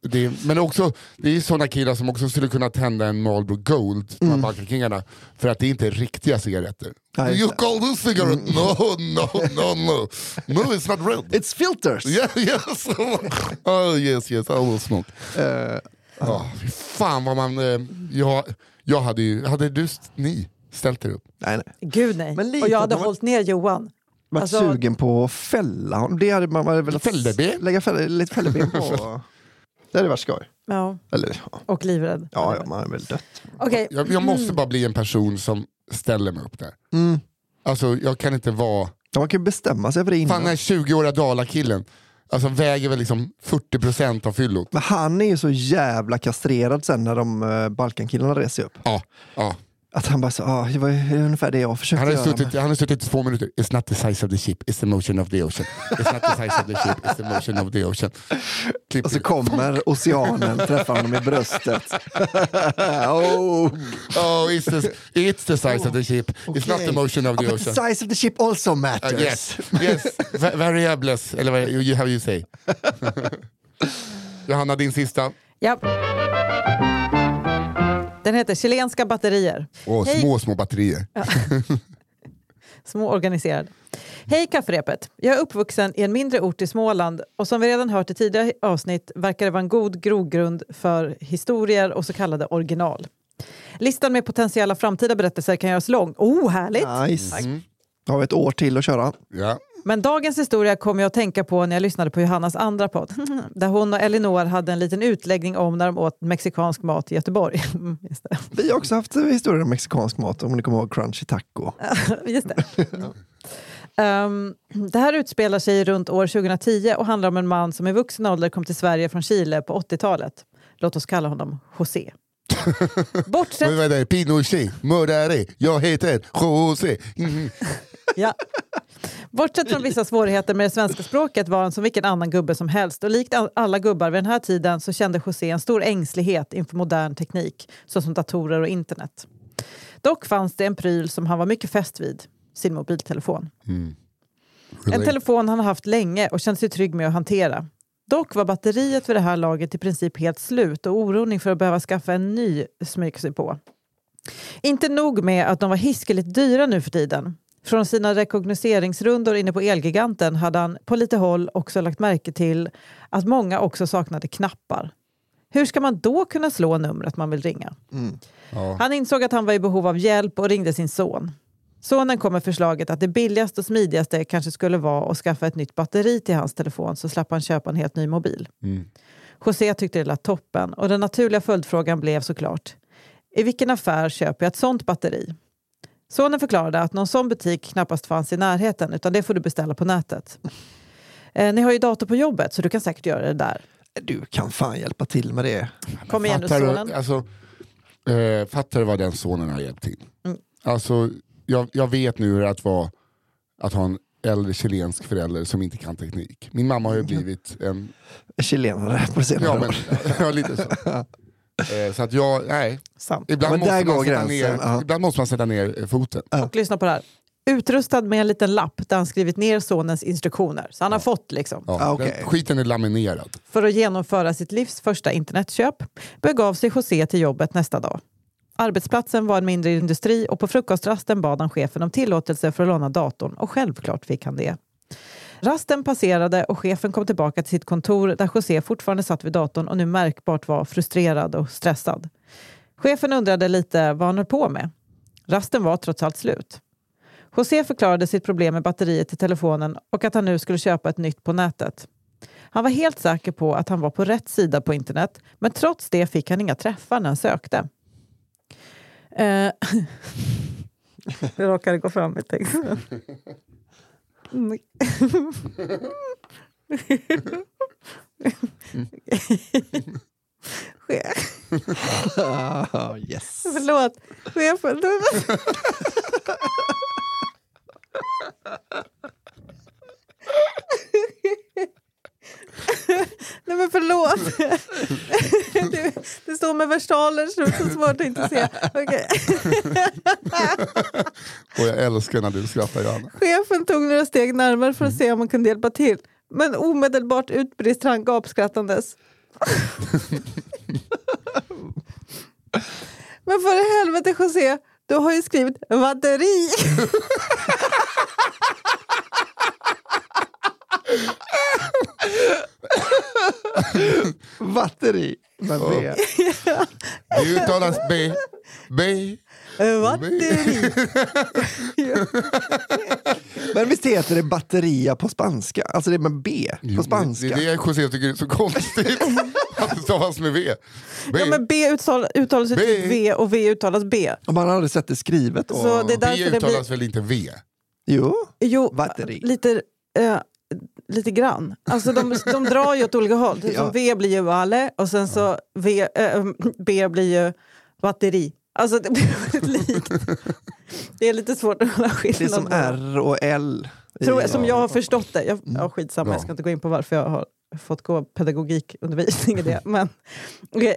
det, men också, det är såna killar som också skulle kunna tända en Marlboro Gold, de här Balkankingarna, för att det inte är riktiga cigaretter. Just you call this cigarette? No, no, no, no. No, it's not red. It's filters! Yeah, yes. oh yes, yes, I will smoke. Eh, Oh, fy fan vad man... Eh, jag, jag hade ju, hade du, ni ställt er upp? nej, nej. Gud nej. Men lite och jag hade hållit ner Johan. Varit Alltså- sugen på att fälla honom. Det hade man hade velat Fälleben? lägga fäll, lite fälleben på. Det hade varit skoj. Ja, Eller ja, och livrädd. ja, ja man hade väl dött. Okej, Jag, jag måste bara bli en person som ställer mig upp där. Mm. Alltså jag kan inte vara... Ja, man kan ju bestämma sig för det Fan innan. den här 20-åriga Dala-killen, alltså väger väl liksom 40% av fyllot. Men han är ju så jävla kastrerad sen när de uh, Balkankillarna reser upp. Ja, ja. Att han bara så, ah, det var ungefär det jag försökte Han har göra. suttit, han har suttit två minuter. It's not the size of the ship, it's the motion of the ocean. It's not the size of the ship, it's the motion of the ocean. Klipp Och så kommer oceanen, träffar honom i bröstet. oh, Oh, it's the, it's the size of the ship, it's not the motion of the oh, but the ocean. size of the ship also matters. Uh, yes, yes. Va- variables, eller vad you, how you say. Johanna, din sista. ja. Den heter Chilenska batterier. Åh, Hej. små, små batterier. Små organiserade. Hej kafferepet! Jag är uppvuxen i en mindre ort i Småland och som vi redan hört i tidigare avsnitt verkar det vara en god grogrund för historier och så kallade original. Listan med potentiella framtida berättelser kan göras lång. Oh, härligt! Nice. Har vi ett år till att köra. Ja. Men dagens historia kom jag att tänka på när jag lyssnade på Johannas andra podd. Där hon och Elinor hade en liten utläggning om när de åt mexikansk mat i Göteborg. Det. Vi har också haft historier om mexikansk mat, om ni kommer ihåg crunchy taco. Just det. Um, det här utspelar sig runt år 2010 och handlar om en man som i vuxen ålder kom till Sverige från Chile på 80-talet. Låt oss kalla honom José. Bortsett... Är det? Pinochet, mördare, jag heter José. Mm. Ja. Bortsett från vissa svårigheter med det svenska språket var han som vilken annan gubbe som helst och likt alla gubbar vid den här tiden så kände José en stor ängslighet inför modern teknik såsom datorer och internet. Dock fanns det en pryl som han var mycket fäst vid, sin mobiltelefon. Mm. En telefon han haft länge och känt sig trygg med att hantera. Dock var batteriet vid det här laget i princip helt slut och oron inför att behöva skaffa en ny smyger sig på. Inte nog med att de var hiskeligt dyra nu för tiden. Från sina rekognoseringsrundor inne på Elgiganten hade han på lite håll också lagt märke till att många också saknade knappar. Hur ska man då kunna slå numret man vill ringa? Mm. Ja. Han insåg att han var i behov av hjälp och ringde sin son. Sonen kom med förslaget att det billigaste och smidigaste kanske skulle vara att skaffa ett nytt batteri till hans telefon så slapp han köpa en helt ny mobil. Mm. José tyckte det lät toppen och den naturliga följdfrågan blev såklart i vilken affär köper jag ett sånt batteri? Sonen förklarade att någon sån butik knappast fanns i närheten utan det får du beställa på nätet. Eh, ni har ju dator på jobbet så du kan säkert göra det där. Du kan fan hjälpa till med det. Kom igen nu du- sonen. Alltså, eh, fattar du vad den sonen har hjälpt till? Mm. Alltså, jag, jag vet nu hur det är att, vara, att ha en äldre chilensk förälder som inte kan teknik. Min mamma har ju blivit en... Chilenare på senare Ja, men, år. ja lite så. Eh, så att jag, nej. Sant. Ibland, Men måste man sätta ner, ja. ibland måste man sätta ner eh, foten. Och lyssna på det här. Utrustad med en liten lapp där han skrivit ner sonens instruktioner. Så han har fått liksom. Ja, Ah, den, skiten är laminerad. För att genomföra sitt livs första internetköp begav sig José till jobbet nästa dag. Arbetsplatsen var en mindre industri och på frukostrasten bad han chefen om tillåtelse för att låna datorn och självklart fick han det. Rasten passerade och chefen kom tillbaka till sitt kontor där José fortfarande satt vid datorn och nu märkbart var frustrerad och stressad. Chefen undrade lite vad han höll på med. Rasten var trots allt slut. José förklarade sitt problem med batteriet i telefonen och att han nu skulle köpa ett nytt på nätet. Han var helt säker på att han var på rätt sida på internet men trots det fick han inga träffar när han sökte. Eh, Jag råkade gå fram i texten. Mm. Chef- Ah, yes. Förlåt, chefen. Nej men förlåt. Det, det står med versaler så det är så svårt att inte se. Okej. Och jag älskar när du skrattar Johanna. Chefen tog några steg närmare för att se om han kunde hjälpa till. Men omedelbart utbrister han gapskrattandes. Men för helvete José, du har ju skrivit batteri. Batteri med V. Det uttalas B, B, Batteri. Men visst heter det batteria på spanska? Alltså det är med B Jo, på spanska. Det är det José tycker är så konstigt. att det stavas med V. B. Ja, men B uttal, uttalas ju B. typ V och V uttalas B. Och man har aldrig sett det skrivet. då. Så det är B därför det uttalas blir... väl inte V? Jo, Jo, Batteri. lite, eh, lite grann. Alltså de, de drar ju åt olika håll. Ja. V blir ju valle och sen så v, eh, B blir ju batteri. Alltså det blir väldigt likt. Det är lite svårt att hålla det är skillnad som. R och L. Tror, som jag har förstått det. Jag, ja, skitsamma, Ja. jag ska inte gå in på varför jag har fått gå pedagogikundervisning i det. Men, okej.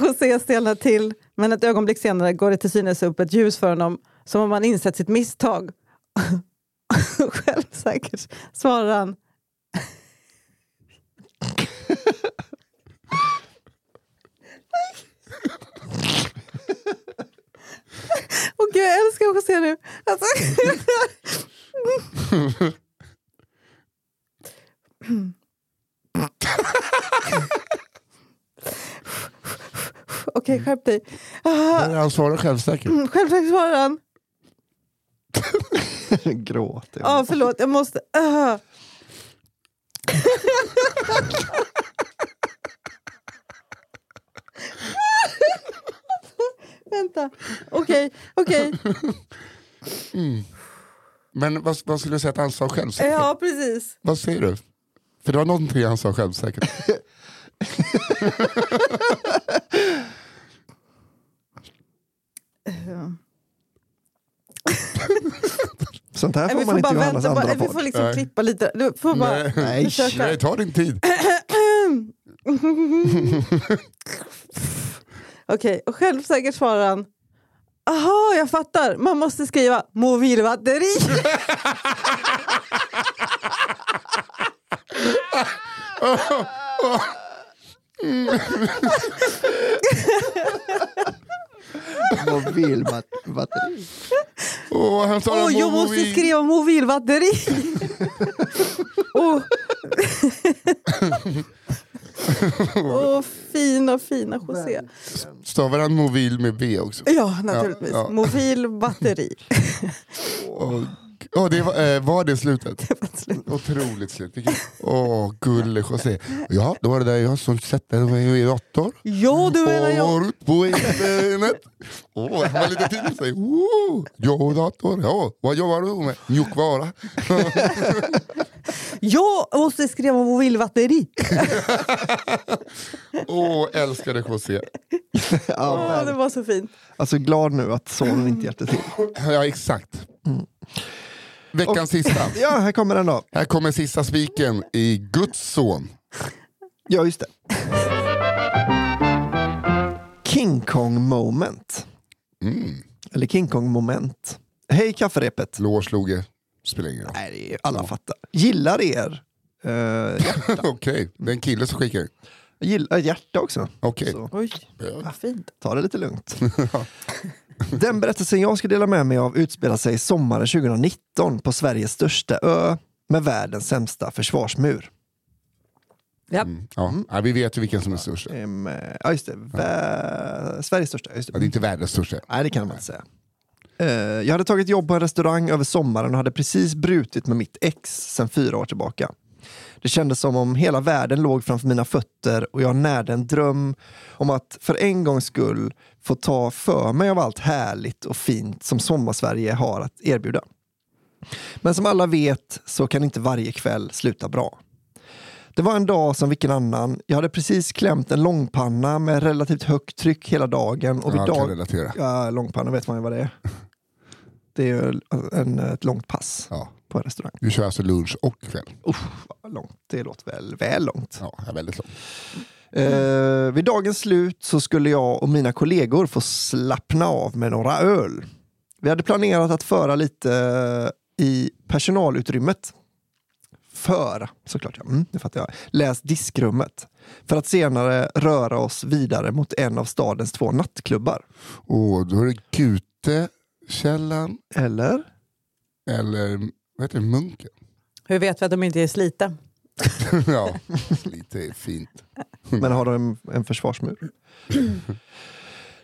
José stelnar till, men ett ögonblick senare går det till synes upp ett ljus för honom som om han insett sitt misstag. Självsäkert svarar han. Och jag älskar José nu. Alltså. Okej, skärp dig. Han svarar självsäkert. självsäkert svarar han. Gråter. Ja, förlåt. Jag måste... Uh. Vänta. Okej, okej. Men vad, vad skulle du säga att han sa självsäkert? Ja, precis. Vad säger du? För det var någonting han sa självsäkert. Sånt här får vi man får inte bara i Johannas vänta. Bara, andra vi får liksom Nej. klippa lite. Du får bara Nej. Nej. ta din tid. Okej, och självsäkert svarar han. Aha, jag fattar. Man måste skriva mobilbatteri. Mobilbatteri. Åh, han sa Åh, det jag måste mobil. skriva mobilbatteri. Åh, Åh, fina, fina José. Stavar han mobil med V också? Ja, naturligtvis. Ja, ja. Mobilbatteri. Åh, åh, det var, eh, var det slutet? Det var slut. Otroligt slut. Åh, gulle José. Ja, då var det där jag som satte mig i dator. Ja, du menar jag. Och ut på internet. Åh, han var lite tidig. Så, oh, jag och dator. Ja, vad jobbar du med? Mjukvara. Jag måste skriva mobilbatteri. Åh, älskade José. Ja, Åh, det var så fint. alltså glad nu att sonen inte hjälpte till. Ja, exakt. Veckans sista. Ja, här kommer den då. Här kommer sista spiken i Guds son. Ja, just det. King Kong moment. Mm. Eller King Kong moment. Hej kafferepet. Lår slog jag. Spelar ingen roll. Nej, alla fattar. Gillar er. Uh. Okej, det är en kille som skickar. Gillar hjärta också. Okej. Så Oj, Ja. vad fint. ta det lite lugnt. Den berättelsen jag ska dela med mig av utspelar sig sommaren 2019 på Sveriges största ö med världens sämsta försvarsmur. Ja. Mm. Ja. Ja, vi vet ju vilken som är störst. Ja, Ehm, Ja, just det. Vä- Sveriges största. Just det. det är inte världens största. Nej, det kan man inte säga. Eh, Jag hade tagit jobb på en restaurang över sommaren och hade precis brutit med mitt ex sedan fyra år tillbaka. Det kändes som om hela världen låg framför mina fötter och jag närde en dröm om att för en gångs skull få ta för mig av allt härligt och fint som Sommarsverige har att erbjuda. Men som alla vet så kan inte varje kväll sluta bra. Det var en dag som vilken annan. Jag hade precis klämt en långpanna med relativt högt tryck hela dagen. Och vid Jag kan relatera. Ja, långpanna vet man ju vad det är. Det är en, ett långt pass Ja. på en restaurang. Du kör alltså lunch och kväll. Usch, vad långt. Det låter väl, väl långt. Ja, väldigt långt. Eh, vid dagens slut så skulle jag och mina kollegor få slappna av med några öl. Vi hade planerat att föra lite eh, i personalutrymmet. Föra, såklart. Ja. Mm, det fattar jag. Läs diskrummet. För att senare röra oss vidare mot en av stadens två nattklubbar. Och då är det Gutekällan Eller? eller vad heter det, Munken. Hur vet vi att de inte är slita? ja, lite fint. Men har de en, en försvarsmur?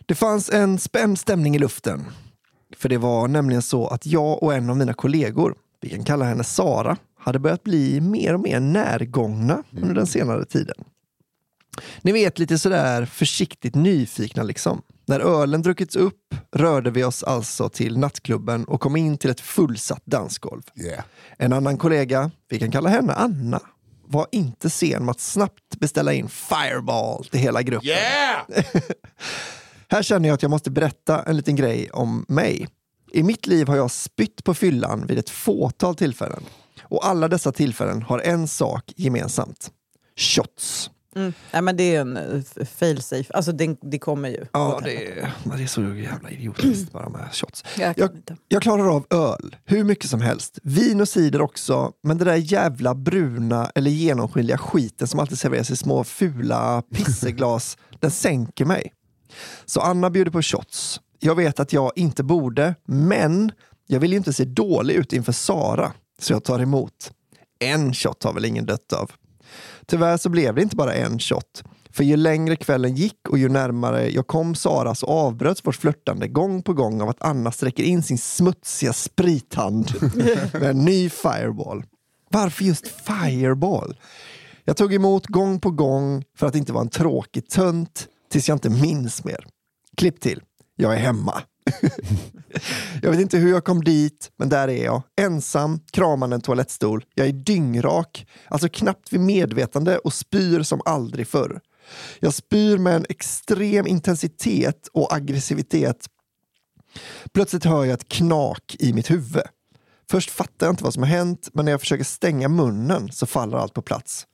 Det fanns en spänd stämning i luften. För det var nämligen så att jag och en av mina kollegor, vi kan kalla henne Sara, hade börjat bli mer och mer närgångna under den senare tiden. Ni vet lite sådär försiktigt nyfikna liksom. När ölen druckits upp rörde vi oss alltså till nattklubben och kom in till ett fullsatt dansgolv. Yeah. En annan kollega, vi kan kalla henne Anna, var inte sen med att snabbt beställa in Fireball till hela gruppen. Yeah! Här känner jag att jag måste berätta en liten grej om mig. I mitt liv har jag spytt på fyllan vid ett fåtal tillfällen. Och alla dessa tillfällen har en sak gemensamt. Shots. Mm. Nej, men det är en uh, fail safe. Alltså det, det kommer ju. Ja, det är, det är så jävla idiotiskt bara med shots. Jag Jag, jag klarar av öl, hur mycket som helst. Vin och cider också. Men det där jävla bruna eller genomskinliga skiten som alltid serveras i små fula pisseglas, den sänker mig. Så Anna bjuder på shots. Jag vet att jag inte borde, men jag vill ju inte se dålig ut inför Sara. Så jag tar emot. En shot har väl ingen dött av. Tyvärr så blev det inte bara en shot. För ju längre kvällen gick och ju närmare jag kom Sara så avbröts vårt flörtande gång på gång av att Anna sträcker in sin smutsiga sprithand med en ny fireball. Varför just fireball? Jag tog emot gång på gång för att inte vara en tråkig tönt tills jag inte minns mer. Klipp till. Jag är hemma. jag vet inte hur jag kom dit, men där är jag. Ensam, kramande en toalettstol. Jag är dyngrak, alltså knappt vid medvetande och spyr som aldrig förr. Jag spyr med en extrem intensitet och aggressivitet. Plötsligt hör jag ett knak i mitt huvud. Först fattar jag inte vad som har hänt, men när jag försöker stänga munnen så faller allt på plats.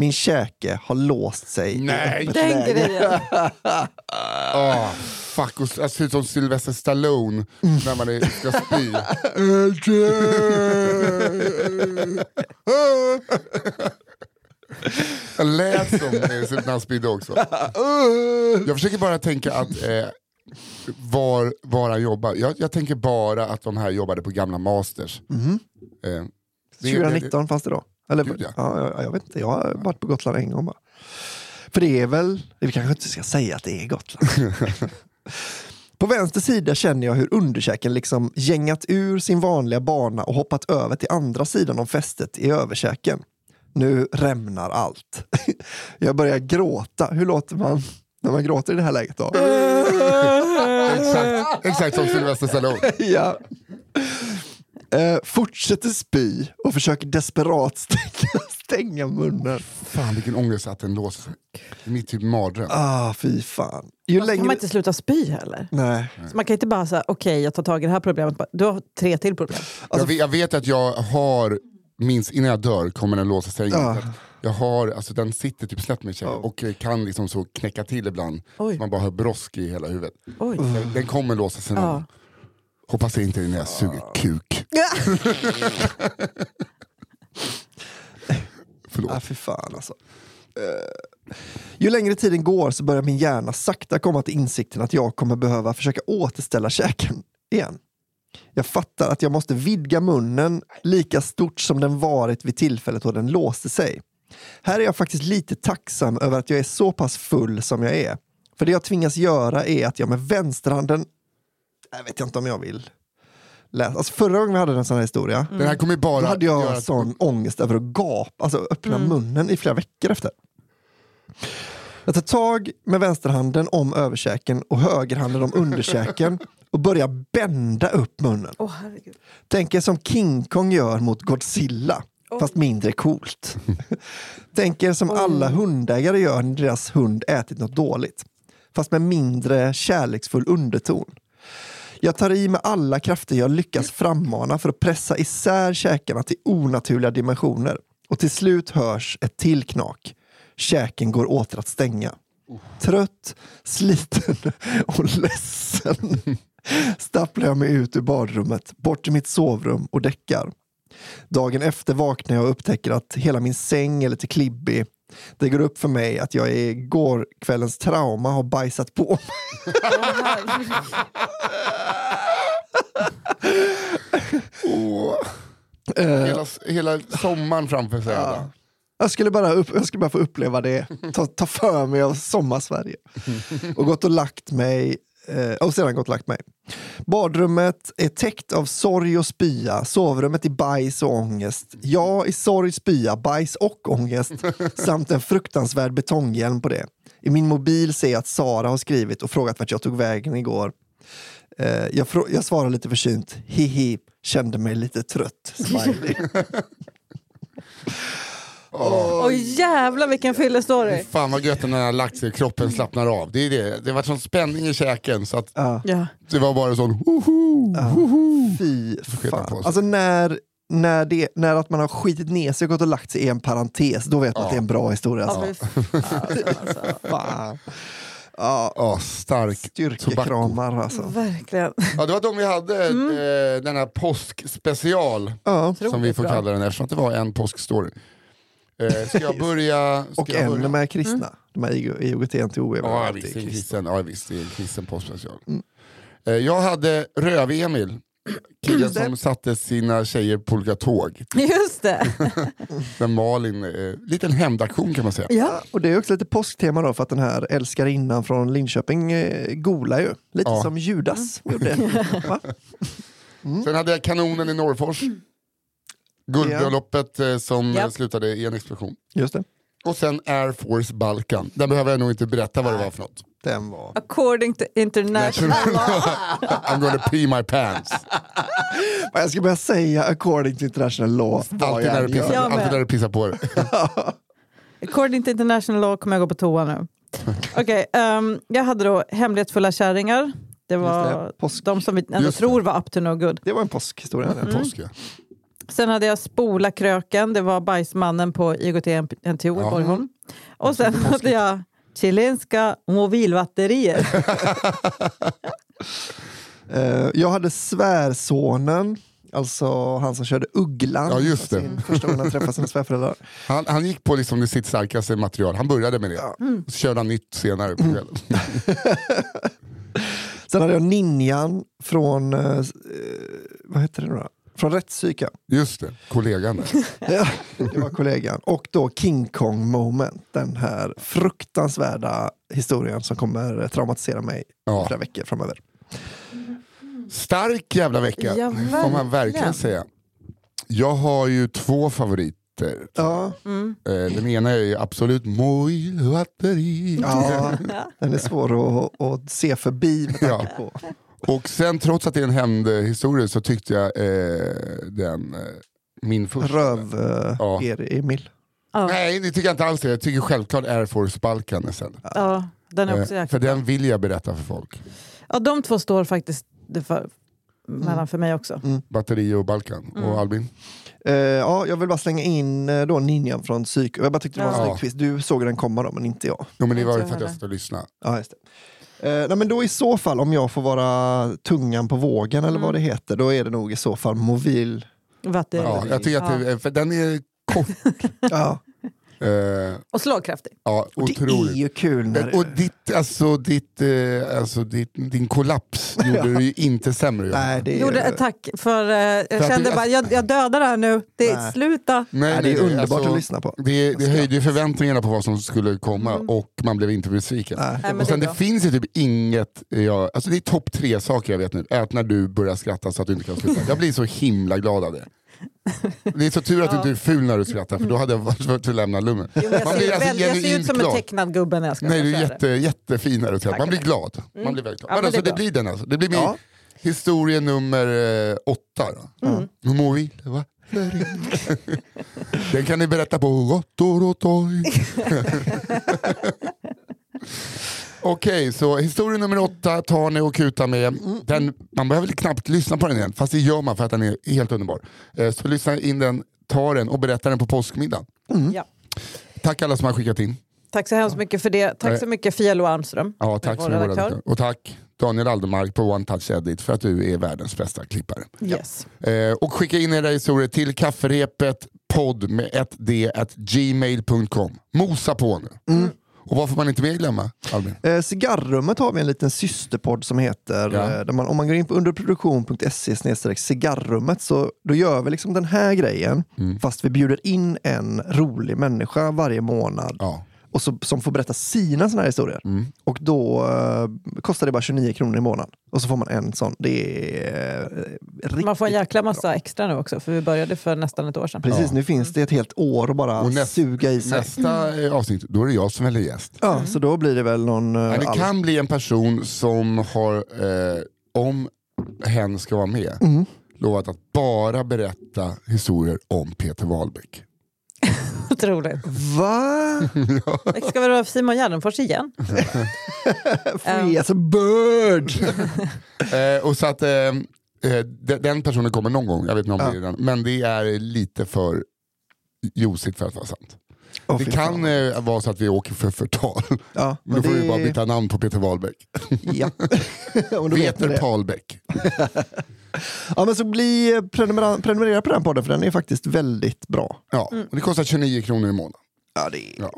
Min käke har låst sig i Nej. öppet Den läge. grejen. Ah, fuck, och jag ser ut som Sylvester Stallone när man är, ska spy. jag lät som när han spydde också. Jag försöker bara tänka att eh, var, var han jobbar. Jag, jag tänker bara att de här jobbade på gamla masters. Eh, det- 2019 fanns det då. Eller, Gud, ja. ja. jag, jag vet inte, jag har varit på Gotland en gång bara. För det är väl, vi kanske inte ska säga att det är Gotland. på vänster sida känner jag hur underkäken liksom gängat ur sin vanliga bana och hoppat över till andra sidan om fästet i överkäken. Nu rämnar allt. jag börjar gråta. Hur låter man när man gråter i det här läget då? Exakt, exakt som Sylvester Stallone. ja. Eh, fortsätter spy och försöker desperat stänga, stänga munnen. Fan vilken ångest att den låser sig. Det är mitt typ mardröm. Ah, fy fan. Ju Kan man längre... inte sluta spy heller? Nej. Så man kan inte bara säga okej jag tar tag i det här problemet. Du har tre till problem. jag, vet, jag vet att jag har, minst innan jag dör kommer den låsa sig. Ja. Jag har, alltså den sitter typ snett med käken och kan liksom så knäcka till ibland. Oj. Så man bara hör brosk i hela huvudet. Oj. Den, den kommer låsa sig någon Ja. gång. Hoppas det inte är när jag suger kuk. Förlåt. Ah, fy fan alltså. Eh, ju längre tiden går så börjar min hjärna sakta komma till insikten att jag kommer behöva försöka återställa käken igen. Jag fattar att jag måste vidga munnen lika stort som den varit vid tillfället då den låste sig. Här är jag faktiskt lite tacksam över att jag är så pass full som jag är. För det jag tvingas göra är att jag med vänsterhanden, jag vet inte om jag vill läsa. Alltså förra gången vi hade en sån här historia, Den här kommer bara då hade jag göra sån ångest över att gapa, alltså öppna munnen i flera veckor efter. Jag tar tag med vänsterhanden om överkäken och högerhanden om underkäken och börjar bända upp munnen. Åh herregud. Tänker som King Kong gör mot Godzilla, fast mindre coolt. Tänker som alla hundägare gör när deras hund ätit något dåligt, fast med mindre kärleksfull underton. Jag tar i med alla krafter jag lyckas frammana för att pressa isär käkarna till onaturliga dimensioner. Och till slut hörs ett till knak. Käken går åter att stänga. Trött, sliten och ledsen stapplar jag mig ut ur badrummet, bort till mitt sovrum och däckar. Dagen efter vaknar jag och upptäcker att hela min säng är lite klibbig. Det går upp för mig att jag i går kvällens trauma har bajsat på mig hela, hela sommaren framför sig. alla. Jag skulle bara, upp, jag skulle bara få uppleva det, ta, ta för mig av sommarsverige. Och gått och lagt mig, eh, och sedan gått och lagt mig. Badrummet är täckt av sorg och spya, sovrummet i bajs och ångest. Jag i sorg, spya, bajs och ångest samt en fruktansvärd betonghjälm på det. I min mobil ser jag att Sara har skrivit och frågat vart jag tog vägen igår. Eh, jag, jag svarar lite försynt, hihi, kände mig lite trött. Smiley. Åh jävlar vilken fyllestory. Fan vad gött när den har lagt sig, kroppen slappnar av. Det, är det. det var sån spänning i käken så att. Ja. det var bara sån woho, woho. Fy fan. Alltså när, när, det, när att man har skitit ner sig och gått och lagt sig i en parentes, då vet man att det är en bra historia. Alltså. Fan. Ja, Ja, stark tobacco. styrkekramar alltså. Verkligen. Ja, det var de vi hade, eh, den här påskspecial Ja. som vi får bra. kalla den eftersom att det var en påskstory. Eh, ska jag börja? Ska Och jag börja? en med kristna. De här IOGT, NTO är väl Ja alltid visst, kristen, ja, visst, det är en kristen påskspecial. Eh, jag hade Röv-Emil Killen som satte sina tjejer på olika tåg. Just det. Där Malin, eh, liten hämndaktion kan man säga. Ja. Och det är också lite påsktema då för att den här älskarinnan från Linköping eh, golar ju. Lite Ja. som Judas gjorde. Va? Sen hade jag kanonen i Norrfors. Guldbröllopet eh, som Ja. eh, slutade i en explosion. Just det. Och sen Air Force Balkan. Där behöver jag nog inte berätta vad det var för något. Den var... According to international law. I'm gonna pee my pants. Jag ska börja säga according to international law. Alltid jag när, du pissar, alltid när du pissar på dig. According to international law kommer jag gå på toa nu. Okej, ehm, jag hade då hemlighetsfulla kärringar. Det var det, de som vi ändå tror var up to no good. Det var en påskhistoria. Mm. Påsk, ja. Sen hade jag spola kröken, det var bajsmannen på IGT-NTO i Ja. Borgholm. Och sen hade jag chilenska mobilbatterier. Eh, jag hade svärsonen, alltså han som körde Ugglan. Ja, just det. Sin första gången han träffade sina svärföräldrar. han, han gick på liksom sitt starkaste material. Han började med det. Så körde han nytt senare på kvällen. Sen hade jag ninjan från, eh, eh, vad heter det nu då? Från rättspsyka. Just det, kollegan där. Ja, det var kollegan. Och då King Kong moment, den här fruktansvärda historien som kommer traumatisera mig Ja. flera veckor framöver. Stark jävla vecka, Ja, får man verkligen säga. Jag har ju två favoriter. Ja, Mm. Eh, Den ena är absolut Moil batteri. ja den är svår att, att se förbi med Ja. på. Och sen trots att det är en hämndhistoria så tyckte jag eh, den, eh, min första. Röv eh, Ja. er, Emil. Ja. Nej det tycker jag inte alls det. Jag tycker självklart Air Force Balkan är. Ja, den är också Eh, för den vill jag berätta för folk. Ja, de två står faktiskt det för, mellan för mig också. Batteri och Balkan. Mm. Och Albin? Eh, ja, jag vill bara slänga in eh, då ninjan från psyk. Jag bara tyckte det var en Ja. snygg quiz. Du såg den komma då, men inte jag. Jo men det var ju för att jag satt och lyssnade. Ja, just det. Eh, nej, men då i så fall, om jag får vara tungan på vågen eller Mm. vad det heter, då är det nog i så fall mobil. Batteri. Ja, jag tycker att det, för den är kort. Ja, Eh, Och slagkraftig. ja, och det är ju kul när... Och ditt, alltså, ditt, eh, alltså, ditt, din kollaps gjorde du ju inte sämre. Nej, det är, Gjorde, eh, tack, för eh, jag att kände det- bara, jag, jag dödar det här nu. Det, Nej. sluta. nej, det är underbart alltså, att lyssna på. Det, det höjde ju förväntningarna på vad som skulle komma Mm. och man blev inte besviken. Nej, Nej, och sen det det, är finns ju typ inget, jag, alltså det är topp tre saker jag vet nu. Är att när du börjar skratta så att du inte kan sluta. Jag blir så himla glad av det. Det är så tur att du inte är ful när du skrattar för då hade jag varit tvungen att lämna lummen. Jo, jag, Man ser, blir alltså väl, jag ser ut som en glad. tecknad gubbe när jag ska Nej, du är jätte, jättefin när du skrattar. Man blir glad. Man blir väldigt glad. Ja, men alltså, det det, blir den alltså. Det blir min Ja. historia nummer eh, åtta. Då. Mm. Hur mår vi? Va? Den kan ni berätta på Gottorotoj. Okej, så historia nummer åtta tar ni och kutar med. Den, man behöver knappt lyssna på den igen, fast det gör man för att den är helt underbar. Eh, Så lyssna in den, ta den och berätta den på påskmiddagen. Ja. Tack alla som har skickat in. Tack så hemskt mycket för det. Tack så mycket Fia Lo Armström. Ja, tack vår så mycket. redaktör. Och tack Daniel Aldermark på One Touch Edit för att du är världens bästa klippare. Yes. Eh, och skicka in era historier till kafferepet podd med ett d at gmail.com. Mosa på nu. Och vad får man inte mer glömma Albin? Eh, cigarrummet har vi en liten systerpodd som heter, Ja. eh, man, om man går in på underproduktion.se cigarrummet så då gör vi liksom den här grejen fast vi bjuder in en rolig människa varje månad Ja. Och så, som får berätta sina såna här historier. Och då eh, kostar det bara 29 kronor i månaden. Och så får man en sån. Det är eh, riktigt Man får en jäkla bra. massa extra nu också, för vi började för nästan ett år sedan. Precis, Ja. nu finns det ett helt år att bara Och näst- suga i sig. Nästa eh, avsnitt, då är det jag som väljer gäst. Ja, så då blir det väl någon... eh, Ja, det all- kan bli en person som har, eh, om hen ska vara med, Mm. lovat att bara berätta historier om Peter Wahlbeck. Otroligt. Va? Ska vi vara Simon Gärdenfors igen? Free as a bird! Eh, och så att, eh, eh, de- den personen kommer någon gång, jag vet inte om Ja. det är den, men det är lite för josigt för att vara sant. Det kan eh, vara så att vi åker för förtal. Ja, Men då får det- vi bara byta namn på Peter Wahlbeck. Ja. Peter det. Palbeck. Ja, men så bli eh, prenumerera, prenumerera på den podden för den är faktiskt väldigt bra. Ja, och det kostar 29 kronor i månaden. Ja, det är... Ja.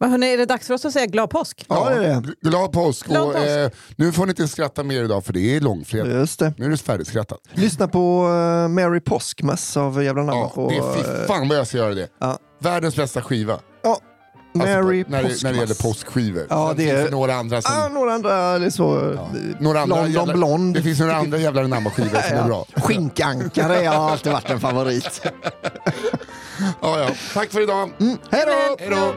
Men hörni, är det dags för oss att säga glad påsk? Ja, det är det. gl- Glad påsk. Glad och, påsk. Eh, nu får ni inte skratta mer idag för det är långfredag. Just det. Nu är det färdigskrattat. Lyssna på uh, Mary Påskmass av Jävla Namn Ja, på... det är eh, fy fan vad jag ska göra det. ja. Världens bästa skiva. ja, Mary på, när, det, när det gäller påskskivor. Ja, Sen det finns är- några andra som... Ah, några andra, det så... ja, några andra London jävla, Blond. Det finns några andra jävla namnskivor som är bra. Skinkankare har alltid varit en favorit. Ja, ja. Tack för idag. Då! Hej då!